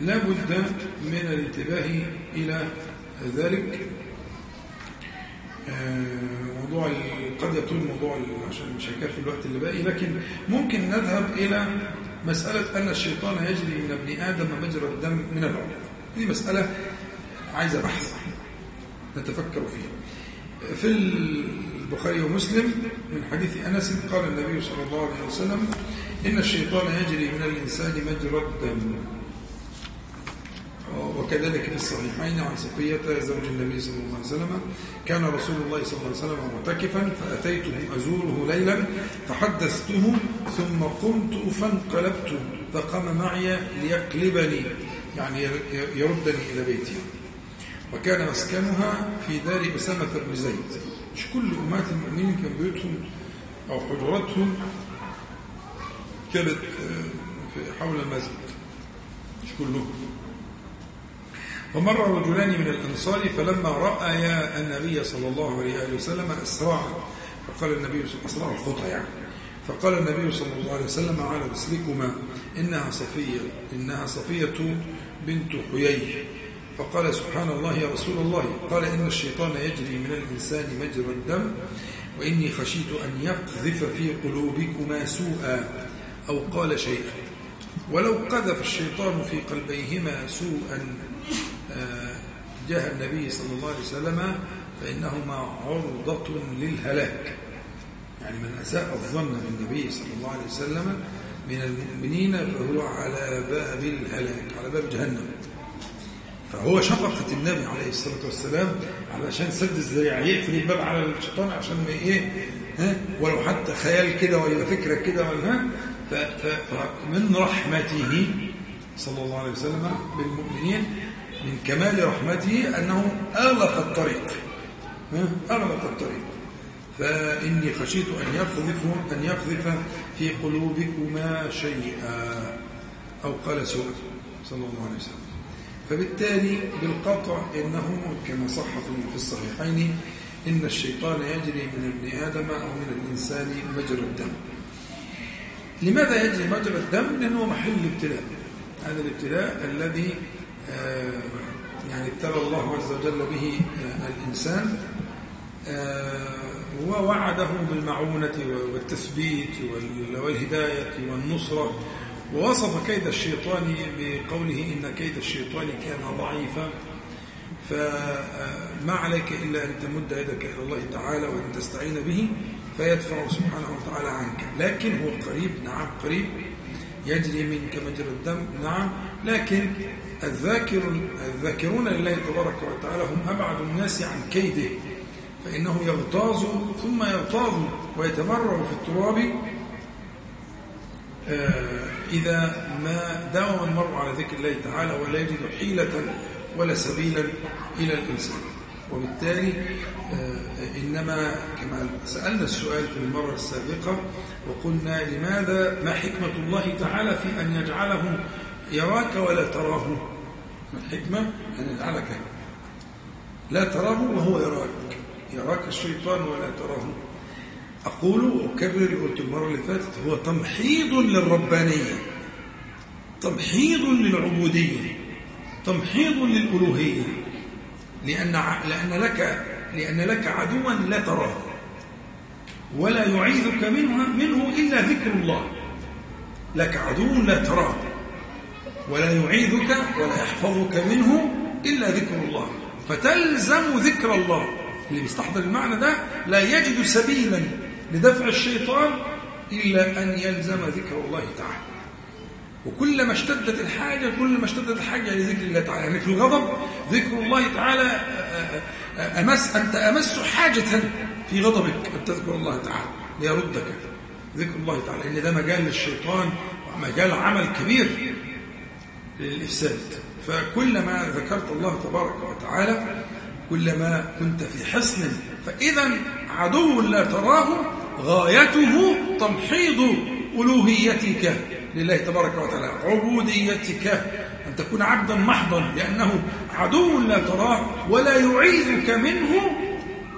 A: لا بد من الانتباه إلى ذلك. موضوع قد يطول موضوع عشان مش هيكفي الوقت اللي باقي لكن ممكن نذهب إلى مسألة أن الشيطان يجري من ابن آدم مجرى الدم من العروق دي مسألة عايزة بحث نتفكر فيها. في البخاري ومسلم من حديث أنس قال النبي صلى الله عليه وسلم إن الشيطان يجري من الإنسان مجرى الدم. وكذلك في الصحيحين عن صفية زوج النبي صلى الله عليه وسلم كان رسول الله صلى الله عليه وسلم معتكفا فأتيته أزوره ليلا فحدثته ثم قمت فانقلبت فقام معي ليقلبني يعني يردني إلى بيتي. وكان مسكنها في دار أسامة بن زيد. مش كل أمات المؤمنين كان بيوتهم أو حجراتهم كانت في حول المسجد. مش كلهم. فمر رجلان من الأنصار فلما رأيا النبي صلى الله عليه وسلم أسرع فقال النبي صلى الله عليه وسلم أسرع الخطى يعني. فقال النبي صلى الله عليه وسلم على رسلكما إنها صفية إنها صفية بنت حيي. فقال سبحان الله يا رسول الله. قال إن الشيطان يجري من الإنسان مجرى الدم وإني خشيت أن يقذف في قلوبكما سوءا أو قال شيئا. ولو قذف الشيطان في قلبيهما سوءا تجاه النبي صلى الله عليه وسلم فإنهما عرضة للهلاك. يعني من أساء الظن بالنبي صلى الله عليه وسلم من المؤمنين فهو على باب الهلاك على باب جهنم. فهو شفقة النبي عليه الصلاة والسلام علشان سد الذريعة يقفل الباب على الشيطان عشان ما إيه ها؟ ولو حتى خيال كده ولا فكرة كده ولا فمن رحمته صلى الله عليه وسلم بالمؤمنين من كمال رحمته أنه أغلق الطريق. أغلق الطريق. فإني خشيت أن يقذف أن يقذف في قلوبكما شيئا. أو قال سوء صلى الله عليه وسلم. فبالتالي بالقطع إنه كما صح في الصحيحين إن الشيطان يجري من ابن آدم أو من الإنسان مجرى الدم. لماذا يجري مجرى الدم؟ لأنه محل ابتلاء هذا الابتلاء الذي يعني ابتلى الله عز وجل به آه، الإنسان. آه، ووعده بالمعونة والتثبيت والهداية والنصرة. ووصف كيد الشيطان بقوله إن كيد الشيطان كان ضعيفا. فما عليك إلا أن تمد يدك إلى الله تعالى وأن تستعين به فيدفع سبحانه وتعالى عنك. لكن هو قريب نعم قريب. يجري منك مجرى الدم. نعم. لكن الذاكر الذاكرون لله تبارك وتعالى هم أبعد الناس عن كيده. فإنه يغتاظ ثم يغتاظ ويتمرغ في التراب. آه، إذا ما داوم المرء على ذكر الله تعالى ولا يجد حيلة ولا سبيلا إلى الإنسان. وبالتالي آه، إنما كما سألنا السؤال في المرة السابقة وقلنا لماذا ما حكمة الله تعالى في أن يجعله يراك ولا تراه؟ ما الحكمة؟ أن يجعلك لا تراه وهو يراك. يراك الشيطان ولا تراه. أقول وأكرر قلت المرة اللي فاتت هو تمحيض للربانية تمحيض للعبودية تمحيض للألوهية. لأن, لأن, لك لأن لك عدوا لا تراه. ولا يعيذك منه, منه إلا ذكر الله. لك عدو لا تراه. ولا يعيذك ولا يحفظك منه إلا ذكر الله. فتلزم ذكر الله. اللي بيستحضر المعنى ده لا يجد سبيلا لدفع الشيطان إلا أن يلزم ذكر الله تعالى. وكلما اشتدت الحاجة كلما اشتدت الحاجة لذكر الله تعالى. يعني في الغضب ذكر الله تعالى أمس أنت أمس حاجة في غضبك أن تذكر الله تعالى. ليردك ذكر الله تعالى. إن ده مجال للشيطان ومجال عمل كبير للإفساد. فكلما ذكرت الله تبارك وتعالى كلما كنت في حصن فإذا عدو لا تراه غايته تمحيض ألوهيتك. لله تبارك وتعالى. عبوديتك أن تكون عبدا محضا لأنه عدو لا تراه ولا يعيذك منه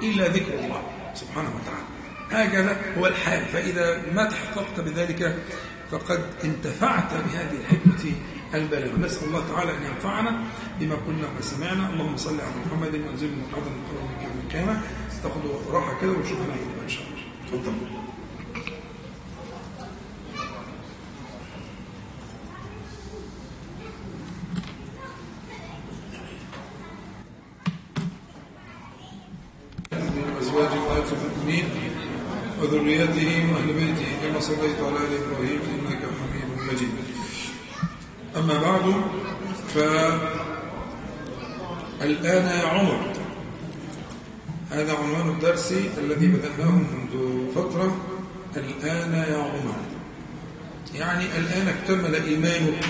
A: إلا ذكر الله سبحانه وتعالى. هكذا هو الحال. فإذا ما تحققت بذلك فقد انتفعت بهذه الحكمة البالغة. نسأل الله تعالى أن ينفعنا بما قلنا وسمعنا. اللهم صل على محمد وانزل محمد من القيامة تاخدوا راحة كده ونشوف هنعمل إن شاء الله. تفضلوا وذريته وأهل بيته كما صليت على آل إبراهيم إنك حميد مجيد. أما بعد فالآن يا عمر هذا عنوان الدرس الذي بدأناه منذ فترة. الآن يا عمر. يعني الآن اكتمل إيمانك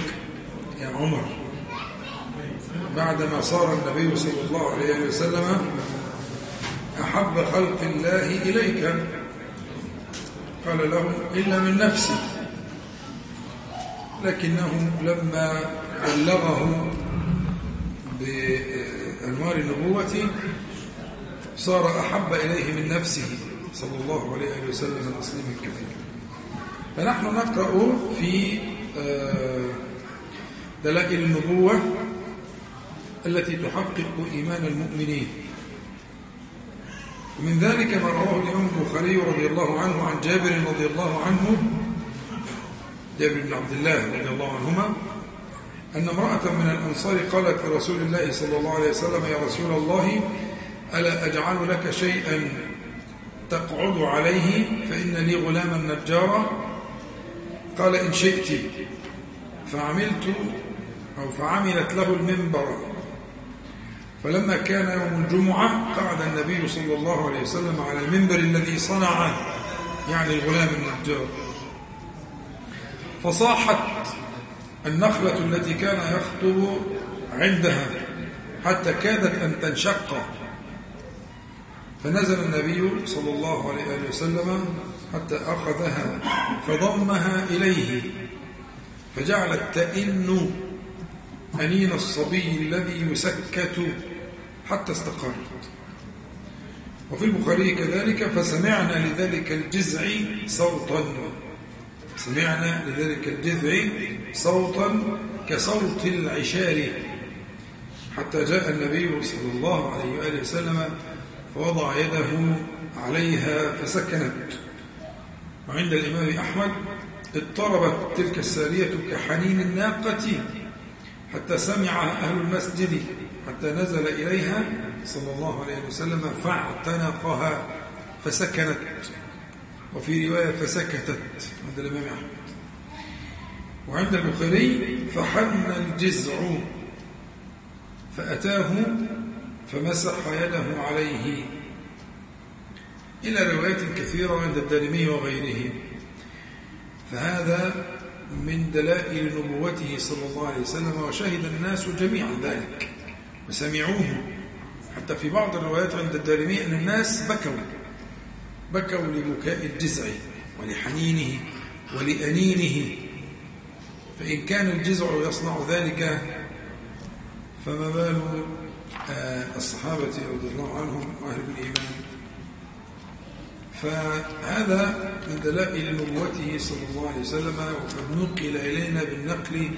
A: يا عمر. بعدما صار النبي صلى الله عليه وسلم أحب خلق الله إليك. قال له إلا من نفسي. لكنه لما بلغه بأنوار النبوة صار أحب إليه من نفسه صلى الله عليه وسلم تسليما كثيرا. فنحن نقرأ في آه، دلائل النبوة التي تحقق إيمان المؤمنين. ومن ذلك ما رواه الإمام البخاري رضي الله عنه عن جابر رضي الله عنه جابر بن عبد الله رضي الله عنهما أن امرأة من الأنصار قالت لرسول الله صلى الله عليه وسلم يا رسول الله ألا أجعل لك شيئا تقعد عليه؟ فإن لي غلاما نجارا قال إن شئت. فعملت أو فعملت له المنبر. فلما كان يوم الجمعة قعد النبي صلى الله عليه وسلم على المنبر الذي صنعه يعني الغلام النجار. فصاحت النخلة التي كان يخطب عندها حتى كادت أن تنشق. فنزل النبي صلى الله عليه وسلم حتى أخذها فضمها إليه. فجعلت تئن أنين الصبي الذي يسكت حتى استقر وفي البخاري كذلك فسمعنا لذلك الجزع صوتا. سمعنا لذلك الجذع صوتا كصوت العشار. حتى جاء النبي صلى الله عليه وآله وسلم فوضع يده عليها فسكنت. وعند الإمام أحمد اضطربت تلك السارية كحنين الناقة حتى سمعها أهل المسجد حتى نزل إليها صلى الله عليه وسلم فاعتنقها فسكنت. وفي رواية فسكتت عند الإمام أحمد. وعند البخاري فحن الجزع فأتاه فمسح يده عليه. إلى روايات كثيرة عند الدارمي وغيره. فهذا من دلائل نبوته صلى الله عليه وسلم وشهد الناس جميعا ذلك. وسمعوه. حتى في بعض الروايات عند الدارمي أن الناس بكوا. بكوا لبكاء الجزع ولحنينه ولأنينه. فإن كان الجزع يصنع ذلك فما بال آه، الصحابة رضي الله عنهم وأهل الإيمان. فهذا من دلائل نبوته صلى الله عليه وسلم وقد نقل إلينا بالنقل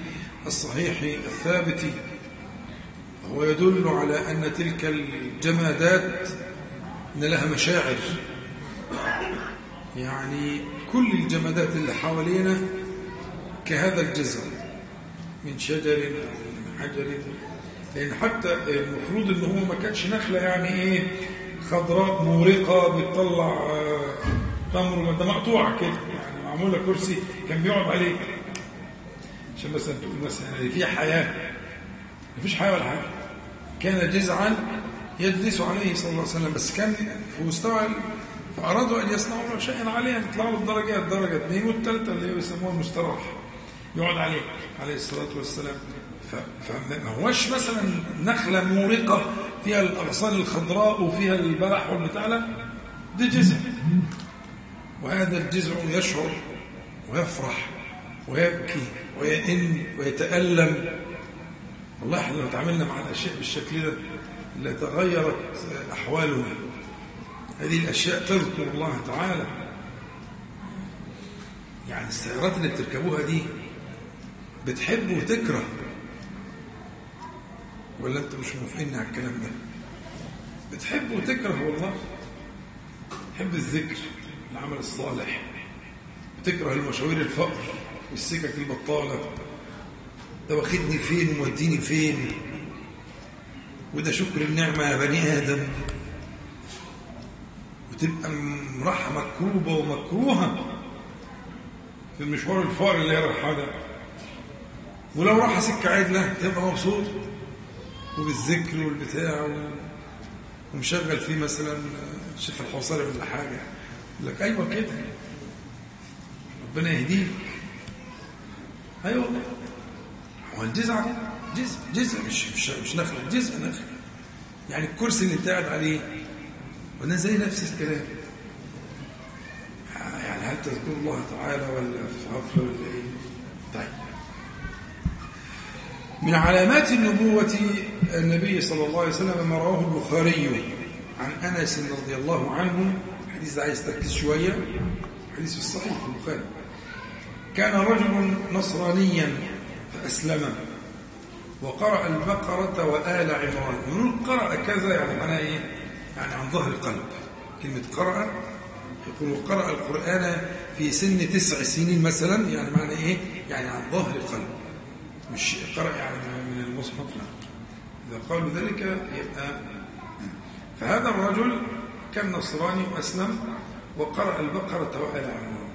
A: الصحيح الثابت. هو يدل على أن تلك الجمادات أن لها مشاعر. يعني كل الجمادات اللي حوالينا كهذا الجزر من شجر من حجر. لأن حتى المفروض أنه ما كانش نخلة يعني إيه؟ خضراء مورقة بتطلع آه، تمر ده مقطوعة كده يعني معمولة كرسي كان بيقعد عليه. عشان مثلا تقول مثلا في حياة مفيش حياة ولا حاجة. كان جزعا يجلس عليه صلى الله عليه وسلم بس كان في مستوى فأرادوا أن يصنعوا له شيئا عليه يطلعوا له الدرجات درجة اثنين والثالثة اللي بيسموها المستراح يقعد عليه عليه الصلاة والسلام. فما هوش مثلا نخلة مورقة فيها الأغصان الخضراء وفيها البلح والبتاع لا دي جزع وهذا الجزع يشعر ويفرح ويبكي ويئن ويتألم. والله إحنا لو تعاملنا مع الأشياء بالشكل ده لتغيرت أحوالنا. هذه الأشياء تذكر الله تعالى. يعني السيارات اللي بتركبوها دي بتحب وتكره. ولا انت مش موافقين على الكلام ده؟ بتحب وتكره والله. تحب الذكر العمل الصالح. بتكره المشاوير الفقر والسكك البطالة. ده واخدني فين وموديني فين؟ وده شكر النعمة يا بني آدم. وتبقى راحة مكروبة ومكروهة في المشوار الفقر اللي هي رايحة ده. ولو راح سكة عدلة تبقى مبسوط. وبالذكر والبتاع ومشغل فيه مثلا الشيخ الحوصري ولا حاجة. يقول لك أيوة كده. ربنا يهديك. أيوة. هو الجزع جزء جزء مش مش مش نخلة جزء نخلة يعني الكرسي اللي انت قاعد عليه وأنا زي نفس الكلام. يعني هل تذكر الله تعالى ولا في غفله ولا إيه طيب. من علامات النبوة النبي صلى الله عليه وسلم ما رواه البخاري عن أنس رضي الله عنه. الحديث ده عايز تركيز شوية. حديث الصحيح في البخاري. كان رجل نصرانيا فأسلم وقرأ البقرة وآل عمران. نقول قرأ كذا يعني معناه إيه؟ يعني عن ظهر قلب. كلمة قرأ يقول قرأ القرآن في سن تسع سنين مثلا يعني معنى إيه؟ يعني عن ظهر قلب. مش قرأ يعني من المصحف لا. إذا قالوا ذلك يبقى فهذا الرجل كان نصراني وأسلم وقرأ البقرة وآل عمران.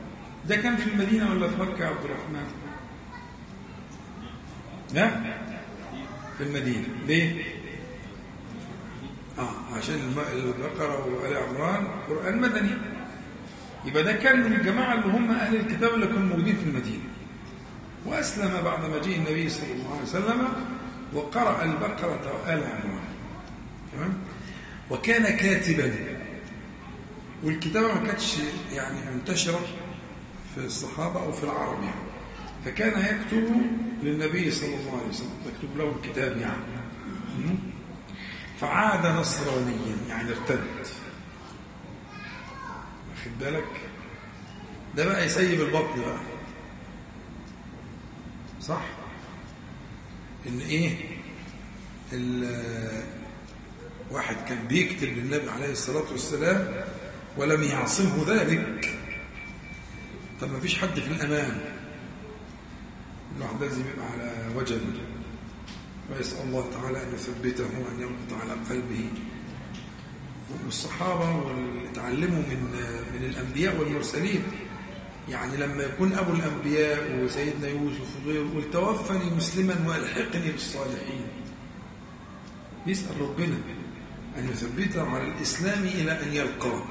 A: ده كان في المدينة ولا في مكة عبد الرحمن؟ لا. في المدينة. ليه؟ آه عشان البقرة وآل عمران قرآن مدني. يبقى ده كان من الجماعة اللي هم أهل الكتاب اللي كانوا موجودين في المدينة. وأسلم بعد مجيء النبي صلى الله عليه وسلم وقرأ البقرة وآل عمران. تمام؟ وكان كاتبا. والكتابة ما كانتش يعني منتشرة في الصحابة أو في العرب يعني. فكان يكتب للنبي صلى الله عليه وسلم يكتب له الكتاب يعني. فعاد نصرانيا يعني ارتد. واخد بالك؟ ده بقى يسيب البطن بقى. صح؟ إن إيه؟ واحد كان بيكتب للنبي عليه الصلاة والسلام ولم يعصمه ذلك. طب ما فيش حد في الأمان. الواحد لازم يبقى على وجل ويسأل الله تعالى أن يثبته وأن يربط على قلبه. والصحابة واللي تعلموا من من الأنبياء والمرسلين يعني لما يكون أبو الأنبياء وسيدنا يوسف وغيره يقول توفني مسلما وألحقني بالصالحين. يسأل ربنا أن يثبته على الإسلام إلى أن يلقاه.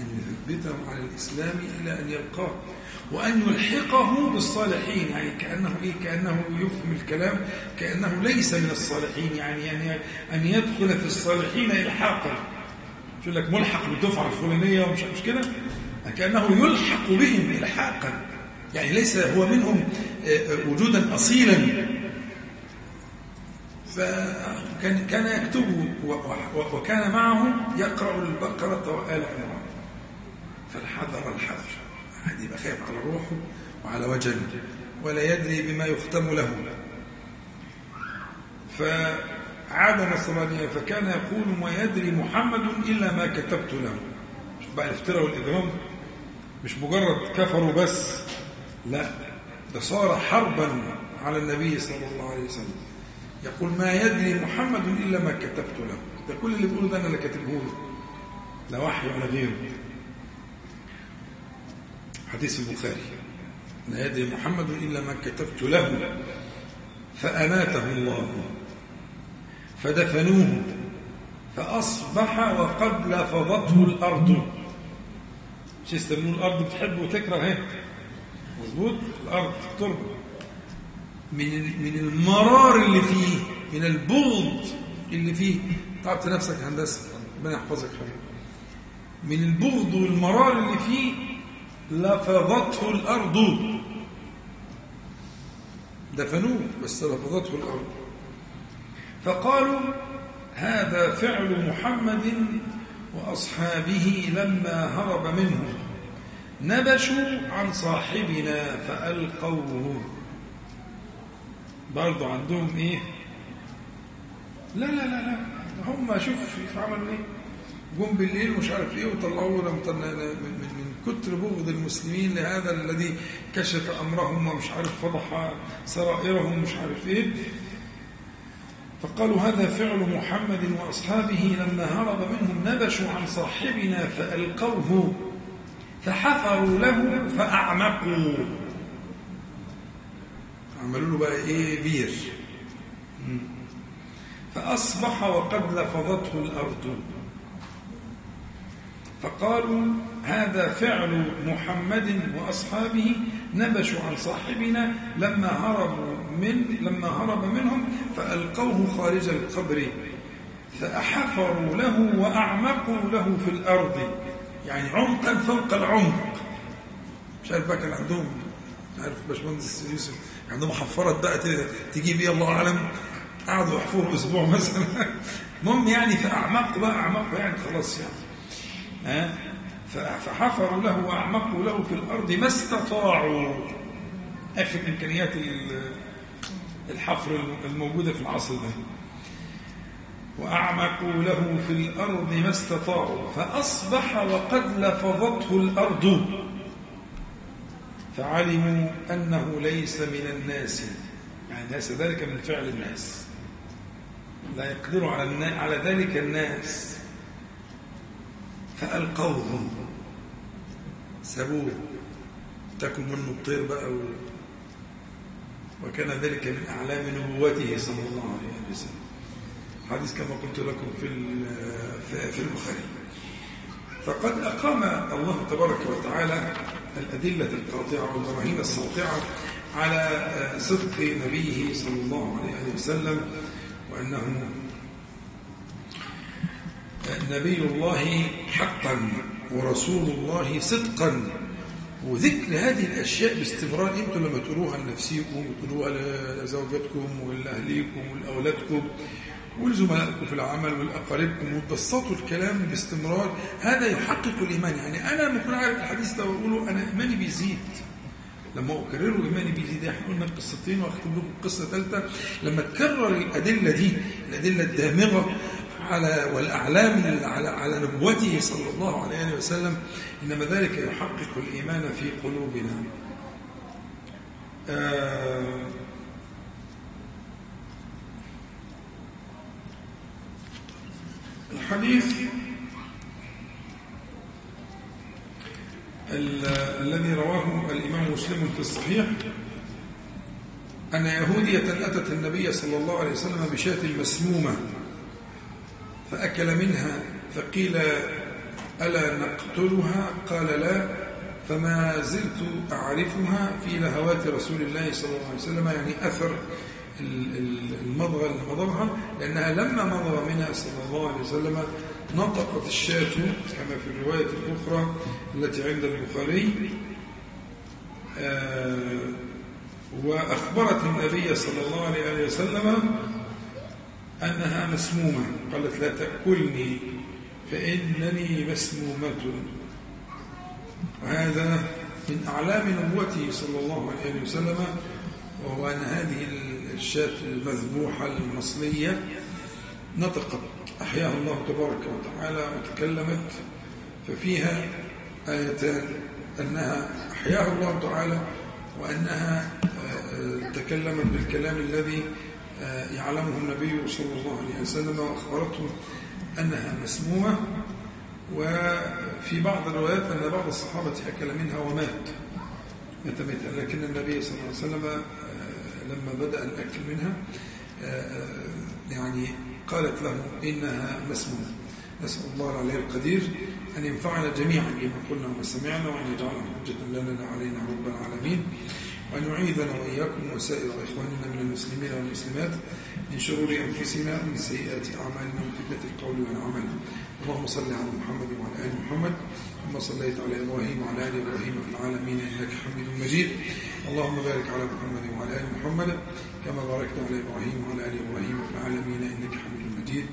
A: أن يثبته على الإسلام إلى أن يلقاه وأن يلحقه بالصالحين يعني كأنه إيه؟ كأنه يفهم الكلام كأنه ليس من الصالحين يعني, يعني أن يدخل في الصالحين إلحاقا. شو لك ملحق بالدفعة الفلانية ومش مش كده؟ كأنه يلحق بهم إلحاقا. يعني ليس هو منهم وجودا أصيلا. فكان كان يكتب وكان معه يقرأ البقرة وآل عمران. فالحذر الحذر. واحد يبقى خايف على روحه وعلى وجهه ولا يدري بما يختم له. فعاد نصرانيا فكان يقول ما يدري محمد إلا ما كتبت له. شوف بقى الافتراء والإجرام مش مجرد كفروا بس لا ده صار حربا على النبي صلى الله عليه وسلم. يقول ما يدري محمد إلا ما كتبت له. ده كل اللي بيقوله ده أنا اللي كاتبه له. لا وحي ولا غيره. حديث البخاري. لا يدري محمد إلا ما كتبت له فأماته الله. فدفنوه فأصبح وقد لفظته الأرض. مش يستمنون الأرض؟ بتحب وتكره هيك مظبوط؟ الأرض تربه من من المرار اللي فيه من البغض اللي فيه. تعبت نفسك هندسة ربنا يحفظك حبيبي. من البغض والمرار اللي فيه لفظته الأرض. دفنوه بس لفظته الأرض. فقالوا هذا فعل محمد وأصحابه لما هرب منهم. نبشوا عن صاحبنا فألقوه. برضه عندهم إيه؟ لا لا لا لا. هم شوف عملوا إيه؟ جم بالليل ومش عارف وطلعونا من, من, من كتر بغض المسلمين لهذا الذي كشف أمرهم ومش عارف فضح سرائرهم مش عارف إيه. فقالوا هذا فعل محمد وأصحابه لما هرب منهم نبشوا عن صاحبنا فألقوه فحفروا له فأعمقوا. عملوا له بقى إيه؟ بير. فأصبح وقد لفظته الأرض. فقالوا هذا فعل محمد وأصحابه نبشوا عن صاحبنا لما هربوا من لما هرب منهم فألقوه خارج القبر فأحفروا له وأعمقوا له في الأرض. يعني عمقا فوق العمق. مش عارف بقى كان عندهم عارف باشمهندس يوسف عندهم حفرت بقى تجيب إيه الله أعلم. قعدوا يحفروا أسبوع مثلا. المهم يعني فأعمقوا بقى أعمقوا يعني خلاص يعني. فحفروا له واعمقوا له في الأرض ما استطاعوا. آخر إمكانيات الحفر الموجودة في العصر ده. واعمقوا له في الأرض ما استطاعوا. فأصبح وقد لفظته الأرض. فعلموا أنه ليس من الناس. يعني ليس ذلك من فعل الناس. لا يقدر على على ذلك الناس. فألقوهم. سابوه. تكن منه الطير بقى. وكان ذلك من أعلام نبوته صلى الله عليه وسلم. حديث كما قلت لكم في في البخاري. فقد أقام الله تبارك وتعالى الأدلة القاطعة والبراهين الساطعة على صدق نبيه صلى الله عليه وسلم وأنه نبي الله حقا ورسول الله صدقا. وذكر هذه الأشياء باستمرار. أنتم لما تقولوها لنفسيكم وتقولوها لزوجاتكم ولأهليكم ولأولادكم ولزملائكم في العمل ولأقاربكم وتبسطوا الكلام باستمرار هذا يحقق الإيمان. يعني أنا أكون عارف الحديث ده وأقوله أنا إيماني بيزيد لما أكرره إيماني بيزيد إحنا قلنا قصتين وأختم لكم قصة ثالثة. لما تكرر الأدلة دي الأدلة الدامغة على والأعلام على على نبوته صلى الله عليه وسلم إنما ذلك يحقق الإيمان في قلوبنا. آه الحديث الذي رواه الإمام مسلم في الصحيح أن يهودية أتت النبي صلى الله عليه وسلم بشاة مسمومة. فأكل منها فقيل ألا نقتلها؟ قال لا. فما زلت أعرفها في لهوات رسول الله صلى الله عليه وسلم يعني أثر المضغة اللي مضغها لأنها لما مضغ منها صلى الله عليه وسلم نطقت الشاة كما في الرواية الأخرى التي عند البخاري آه، وأخبرت النبي صلى الله عليه وسلم أنها مسمومة. قالت لا تأكلني فإنني مسمومة. وهذا من أعلام نبوته صلى الله عليه وسلم وهو أن هذه الشاة المذبوحة المصلية نطقت. أحياها الله تبارك وتعالى وتكلمت ففيها آيتان أنها أحياها الله تعالى وأنها آه، تكلمت بالكلام الذي آه، يعلمه النبي صلى الله عليه وسلم وأخبرته أنها مسمومة وفي بعض الروايات أن بعض الصحابة أكل منها ومات. مات ميتا لكن النبي صلى الله عليه وسلم آه، لما بدأ الأكل منها يعني قالت له إنها مسمومة. نسأل الله العلي القدير أن ينفعنا جميعا بما قلنا وما سمعنا وأن يجعله حجة لنا علينا رب العالمين. وأن يعيذنا وإياكم وسائر إخواننا من المسلمين والمسلمات من شرور أنفسنا ومن سيئات أعمالنا ومن فتنة القول والعمل. اللهم صل على محمد وعلى آل محمد كما صليت على إبراهيم وعلى آل إبراهيم في العالمين إنك حميد مجيد. اللهم بارك على محمد وعلى آل محمد كما باركت على إبراهيم وعلى آل إبراهيم في العالمين إنك حميد مجيد.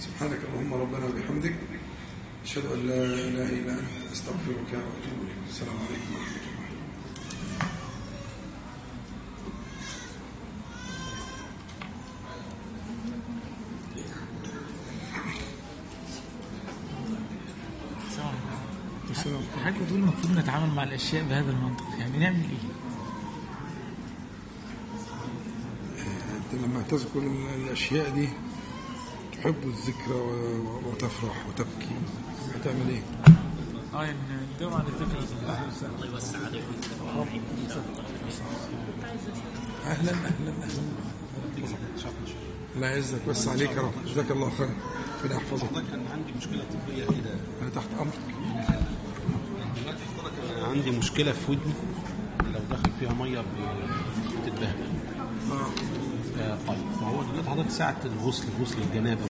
A: سبحانك اللهم ربنا وبحمدك. أشهد أن لا إله إلا أنت أستغفرك وأتوب إليك. السلام عليكم ورحمة الله.
B: بتقول المفروض نتعامل مع الأشياء بهذا المنطق يعني نعمل إيه؟
A: أنت لما تذكر الأشياء دي تحب الذكرى وتفرح وتبكي هتعمل إيه؟
B: آه يعني ندور على الذكرى. الله يوسع عليك
A: أهلا أهلا أهلا. لا يعزك بس عليك يا رب. جزاك الله خير ربنا يحفظك
C: كان عندي مشكله طبيه كده
A: أنا تحت أمرك.
C: عندي مشكلة في ودني لو دخل فيها مية بتتبهدل.
A: آه
C: طيب فهو دلوقتي حضرتك ساعة الغسل غسل الجنابة.